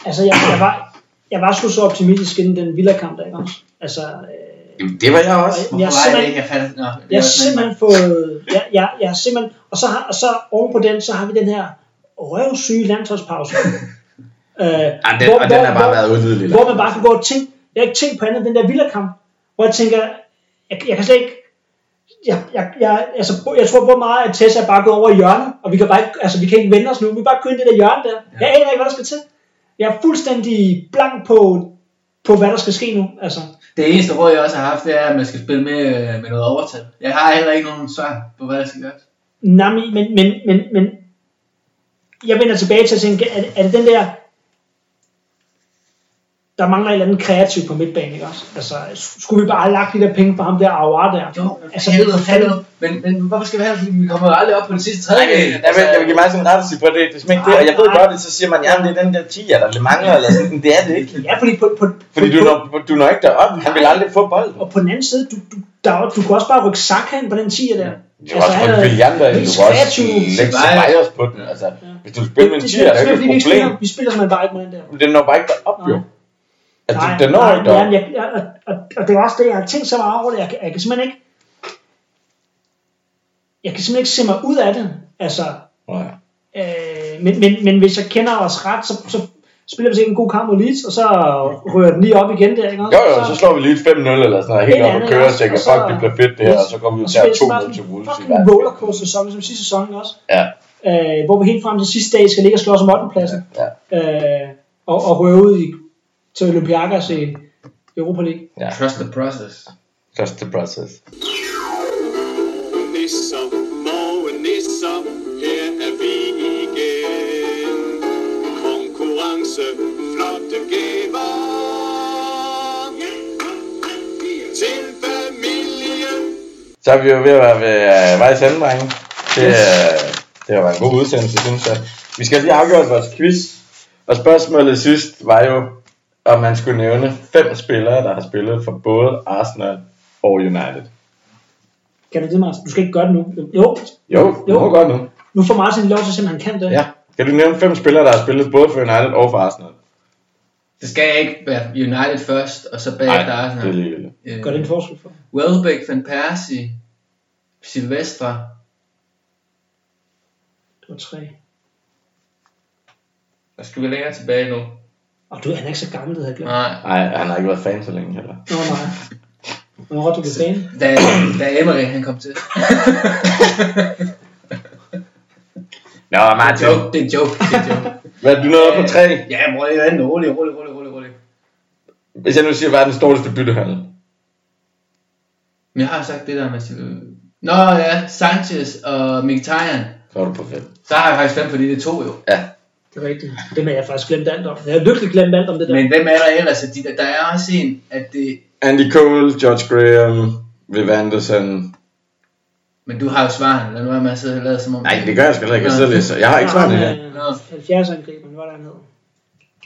Altså jeg, jeg var... Jeg var sgu så optimistisk inden den Villa-kamp der, ikke også? Altså, øh, Jamen, det var jeg også. jeg, jeg, Hvorfor er det simpelthen, ikke? Jeg fatter. Nå, det jeg har simpelthen fået... Jeg, jeg, jeg har simpelthen... Og så, har, og så oven på den, så har vi den her røvsyge landsholdspause. øh, Jamen, den, og den har bare været udvidelig. hvor man bare kan gå og tænke, jeg har ikke tænkt på andet end den der Villa-kamp, hvor jeg tænker, jeg, jeg kan slet ikke, jeg, jeg, jeg, altså, jeg tror på meget, at Tessa er bare gået over i hjørnet, og vi kan bare ikke, altså, vi kan ikke vende os nu, vi kan bare i det der hjørne der. Jeg aner ikke, hvad der skal til. Jeg er fuldstændig blank på, på hvad der skal ske nu. Altså, Det eneste råd, jeg også har haft, det er, at man skal spille med, øh, med noget overtal. Jeg har heller ikke nogen svar på, hvad der skal gøres. Nami, men, men, men, men jeg vender tilbage til at tænke, er, er det den der, der mangler et eller andet kreativt på midtbanen, ikke også? Altså, skulle vi bare have lagt de der penge for ham der Aouar der? Jo, altså, altså, helvede, helvede. Men, men hvorfor skal vi have det? Vi kommer jo aldrig op på den sidste Nej, tredje. jeg, jeg, vil, jeg vil give mig sådan en rettelse på det. Det er ikke det. Og jeg ved godt, at så siger man, ja, det er den der 10, der lidt mangler, eller sådan. Men det er det ikke. Ja, fordi på, på, Fordi på, du når, du når ikke derop. Han vil aldrig få bolden. Og på den anden side, du, du, der, er du kunne også bare rykke Saka ind på den 10'er der. Du kan også få brillanter ind. Du kan også lægge Ceballos på den. Altså, hvis du spiller med en 10, er det ikke et problem. vi spiller simpelthen bare ikke med den der. Den når bare ikke derop, jo. Nej. Altså, Nej, den når nej, ikke derop. og, og, og, det er også det, jeg har tænkt så meget over det. Jeg, kan- jeg kan simpelthen ikke... Jeg kan simpelthen ikke se mig ud af det. Altså, Nej. øh, men, men, men hvis jeg kender os ret, så, så spiller vi sikkert en god kamp mod Leeds, og så rører den lige op igen der, ikke? Jo, jo, så slår vi lige et 5-0 eller sådan noget, helt op og kører og tænker, så- fuck, det bliver fedt det her, og så kommer vi til at spiller have så 2-0 til Wolves i fucking rollercoaster sæson, som sidste sæson også? Ja, Øh, hvor vi helt frem til sidste dag skal ligge og slå os om 8. pladsen. ja, Øh, og, og røve ud i, til Olympiakos i Europa League. ja. Trust the process. Just the process. Så er vi jo ved at være ved øh, vejs ende, drenge. Det, øh, det har været en god udsendelse, synes jeg. Vi skal lige afgjort vores quiz. Og spørgsmålet sidst var jo, om man skulle nævne fem spillere, der har spillet for både Arsenal og United. Kan du det, Martin? Du skal ikke gøre det nu. Jo, Jo, du Jo. må godt nu. nu får Martin lov til at se, om han kan det. Ja. Kan du nævne fem spillere, der har spillet både for United og for Arsenal? Det skal ikke være United først, og så bagefter Arsenal. det er ligegyldigt. Øh, Gør det en forskel for? Welbeck, Van Persie, Silvestre. Det var tre. Og skal vi længere tilbage nu? Og du han er ikke så gammel, det havde jeg glemt. Nej. Nej, han har ikke været fan så længe heller. Nå, nej. Hvornår var du blev fan? Da, da Emery han kom til. Nå, Martin. joke, det er en joke, det er en joke. Hvad er du nået op på tre? Ja, rolig, rolig, rolig, rolig, rolig, rolig, rolig. Hvis jeg nu siger, hvad er den største byttehandel? Men jeg har sagt det der med Sil- Nå ja, Sanchez og Mkhitaryan. Så er du på fem. Der har jeg faktisk fem, fordi det er to jo. Ja. Det er rigtigt. Det har jeg faktisk glemt alt om. Jeg har lykkeligt glemt alt om det der. Men hvem er der ellers? De, der, der er også en, at det... Andy Cole, George Graham, Viv Anderson. Men du har jo svarene. Lad nu være med at sidde og lade som om... Nej, det gør jeg sgu ikke. Jeg sidder og læser. Jeg har ikke svaret det her. Nå. 70 angriberen, hvad der han hed.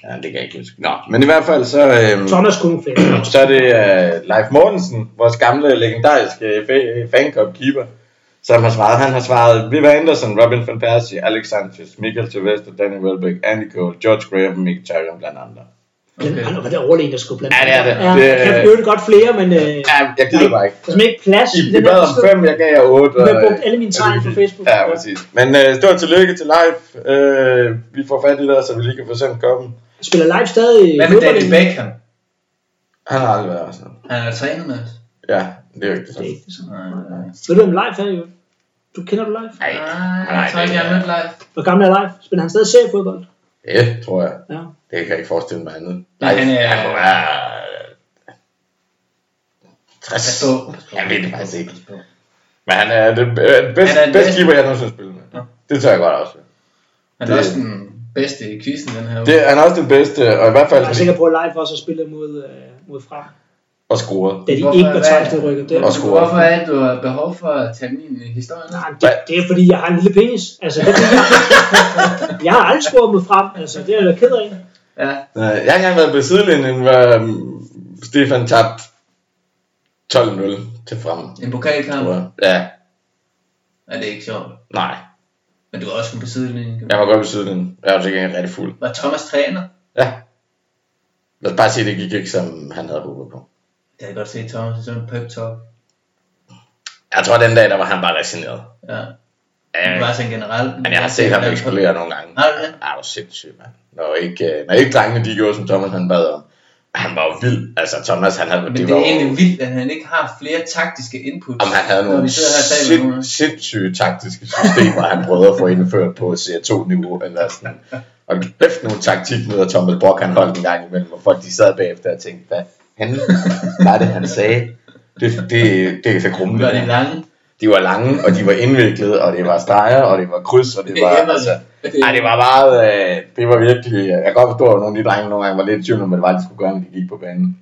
Ja, det kan jeg ikke huske. Nå, men i hvert fald så, øhm, Thomas flere. så er det uh, Leif Mortensen, vores gamle legendariske fa- fancup keeper, som har svaret. Han har svaret Viva Anderson, Robin van Persie, Alex Sanchez, Michael Sylvester, Danny Welbeck, Andy Cole, George Graham og Mkhitaryan blandt andre. Okay. Han var der overlegen, der skulle blande. Ja, det er det. Ja, Det- jeg kan godt flere, men øh, der Ja, jeg gider bare ikke. er simpelthen ikke plads I, I bad om fem, jeg gav jer otte. Du har brugt alle mine tegn på Facebook. Ja, præcis. Men uh, stort tillykke til live. Uh, vi får fat i dig, så vi lige kan få sendt koppen. Spiller live stadig i Hvad med David. Beckham? Han har aldrig været Arsenal. Han er trænet med os. Ja, det er jo ikke det Det er ikke det samme. Nej, nej. Ved du, hvem Leif er, jo? Du kender du Leif? Nej, Nej, jeg tror ikke, jeg har mødt live. Hvor gammel er Leif? Spiller han stadig seriefodbold? det tror jeg. Ja. Det kan jeg ikke forestille mig andet. Men Nej, han er- han må være... 60. Pas på. Jeg ved det faktisk ikke. Men han er den bedste, bedste keeper, jeg nogensinde har spillet med. Ja. Det tør jeg godt også. Han er også den bedste i quizzen den her uge. Det, han er også den bedste, og i hvert fald Jeg er sikker på, at Leif også har spillet mod, øh, mod frem. og scoret. Da de Hvorfor- ikke var tvangsnedrykket. Det, Og score. Hvorfor er du har behov for at tage min historie? Nej, det, det, er fordi, jeg har en lille penis. Altså, det jeg har aldrig scoret mod frem. Altså, det er jeg da ked af. Ja, Jeg har engang været på sidelinjen, hvor um, Stefan tabte 12-0 til frem. en pokalkamp. Ja, Er det ikke sjovt? nej. Men du er også på sidelinjen. Jeg var godt på sidelinjen. Jeg var til gengæld rigtig fuld. Var Thomas træner? Ja. Lad os bare sige, det gik ikke, som han havde håbet på. Det har jeg godt set Thomas i sådan en pep talk. Jeg tror, den dag, der var han bare resigneret. Ja. Øh, Bare sådan generelt. Men jeg har set ham eksplodere nogle gange. Har du det? Ja, det var sindssygt, mand. Når ikke, øh, når ikke drengene de gjorde, som Thomas han bad om. Han var jo vild. Altså, Thomas, han havde... Men det det er var jo- egentlig vildt, at han ikke har flere taktiske inputs. Om han havde nogle og sind, sindssyge taktiske systemer, han prøvede at få indført på CR2-niveau. Eller sådan. Og kæft nogle taktikmøder, Thomas Brock han holdt en gang imellem, hvor folk de sad bagefter og tænkte, hvad han var det, han sagde? Det, det, det er så grumme. Var det lange? De var lange, og de var indviklede, og det var streger, og det var kryds, og det var... emmer altså, det. ej, det var meget... Øh, det var virkelig... Jeg kan godt forstå, at nogle af de drenge nogle gange var lidt i tvivl om, hvad det var, de skulle gøre, når de gik på banen.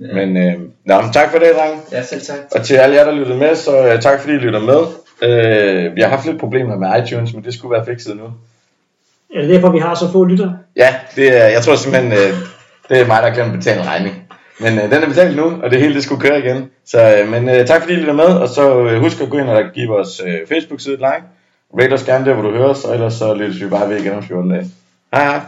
Ja. Men, øh, nå, men tak for det, drenge. Ja, selv tak. Og til alle jer, der lyttede med, så øh, tak fordi I lytter med. Øh, vi har haft lidt problemer med iTunes, men det skulle være fikset nu. Er det derfor, vi har så få lytter? Ja, det er, jeg tror simpelthen, øh, det er mig, der har glemt at betale en regning. Men øh, den er betalt nu, og det hele det skulle køre igen. Så, øh, men øh, tak fordi I lytter med, og så øh, husk at gå ind og give vores øh, Facebook-side et like. Rate os gerne der, hvor du hører os, og ellers så lyttes vi bare ved igen om 14 dage. Hej hej.